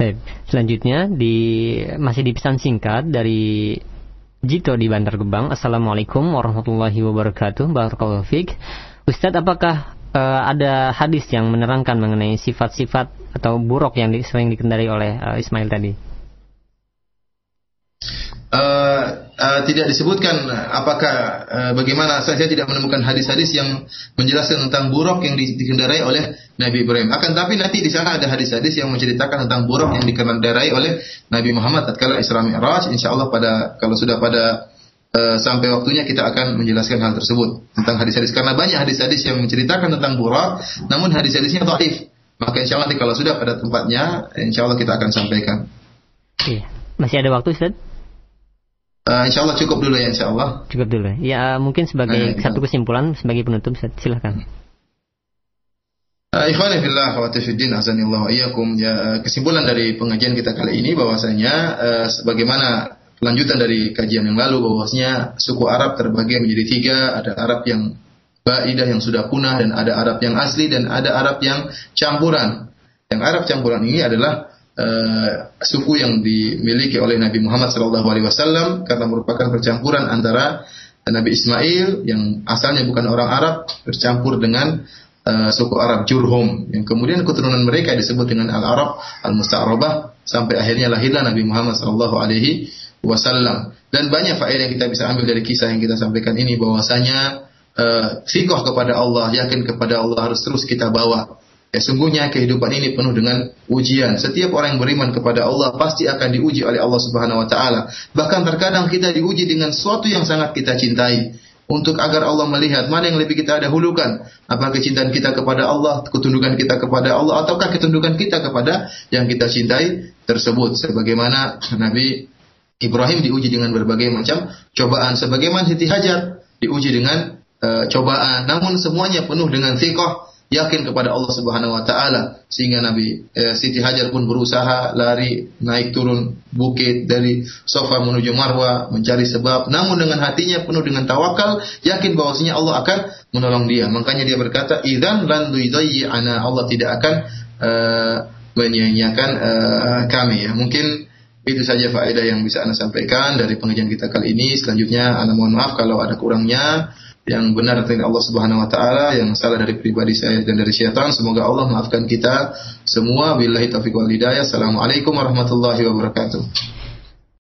Baik, selanjutnya di masih di pesan singkat dari Jito di Bantar Gebang. Assalamualaikum warahmatullahi wabarakatuh. Barakallahu fiik. Ustadz, apakah uh, ada hadis yang menerangkan mengenai sifat-sifat atau buruk yang di, sering dikendari oleh uh, Ismail tadi? uh, uh, tidak disebutkan apakah uh, bagaimana saya tidak menemukan hadis-hadis yang menjelaskan tentang buruk yang dikendarai oleh Nabi Ibrahim. Akan tapi nanti di sana ada hadis-hadis yang menceritakan tentang buruk yang dikendarai oleh Nabi Muhammad tatkala Isra Mi'raj. Insyaallah pada kalau sudah pada uh, sampai waktunya kita akan menjelaskan hal tersebut tentang hadis-hadis karena banyak hadis-hadis yang menceritakan tentang buruk namun hadis-hadisnya dhaif. Maka insya Allah nanti kalau sudah pada tempatnya, insya Allah kita akan sampaikan. Iya. Masih ada waktu, Ustaz? Uh, insya Allah cukup dulu ya insya Allah. Cukup dulu. Ya mungkin sebagai nah, satu kesimpulan sebagai penutup silahkan. Uh, Ikhwan fillah wa tafiddin azanillahu iyyakum ya kesimpulan dari pengajian kita kali ini bahwasanya uh, sebagaimana lanjutan dari kajian yang lalu bahwasanya suku Arab terbagi menjadi tiga ada Arab yang baidah yang sudah punah dan ada Arab yang asli dan ada Arab yang campuran. Yang Arab campuran ini adalah uh, suku yang dimiliki oleh Nabi Muhammad SAW karena merupakan percampuran antara Nabi Ismail yang asalnya bukan orang Arab bercampur dengan uh, suku Arab Jurhum. Yang kemudian keturunan mereka disebut dengan Al Arab Al Musta'rabah sampai akhirnya lahirlah Nabi Muhammad SAW dan banyak faedah yang kita bisa ambil dari kisah yang kita sampaikan ini bahwasanya uh, kepada Allah yakin kepada Allah harus terus kita bawa Ya sungguhnya kehidupan ini penuh dengan ujian. Setiap orang yang beriman kepada Allah pasti akan diuji oleh Allah Subhanahu wa taala. Bahkan terkadang kita diuji dengan sesuatu yang sangat kita cintai untuk agar Allah melihat mana yang lebih kita dahulukan. Apa kecintaan kita kepada Allah, ketundukan kita kepada Allah ataukah ketundukan kita kepada yang kita cintai tersebut. Sebagaimana Nabi Ibrahim diuji dengan berbagai macam cobaan sebagaimana Siti Hajar diuji dengan uh, cobaan namun semuanya penuh dengan thiqah yakin kepada Allah Subhanahu wa taala sehingga Nabi eh, Siti Hajar pun berusaha lari naik turun bukit dari sofa menuju Marwa mencari sebab. Namun dengan hatinya penuh dengan tawakal yakin bahwasanya Allah akan menolong dia. Makanya dia berkata idzan lan ana Allah tidak akan uh, menyia-nyiakan uh, kami. Ya mungkin itu saja faedah yang bisa Anda sampaikan dari pengajian kita kali ini. Selanjutnya Anda mohon maaf kalau ada kurangnya yang benar dari Allah Subhanahu wa taala, yang salah dari pribadi saya dan dari syaitan. Semoga Allah maafkan kita semua. Billahi taufiq wal hidayah. Assalamualaikum warahmatullahi wabarakatuh.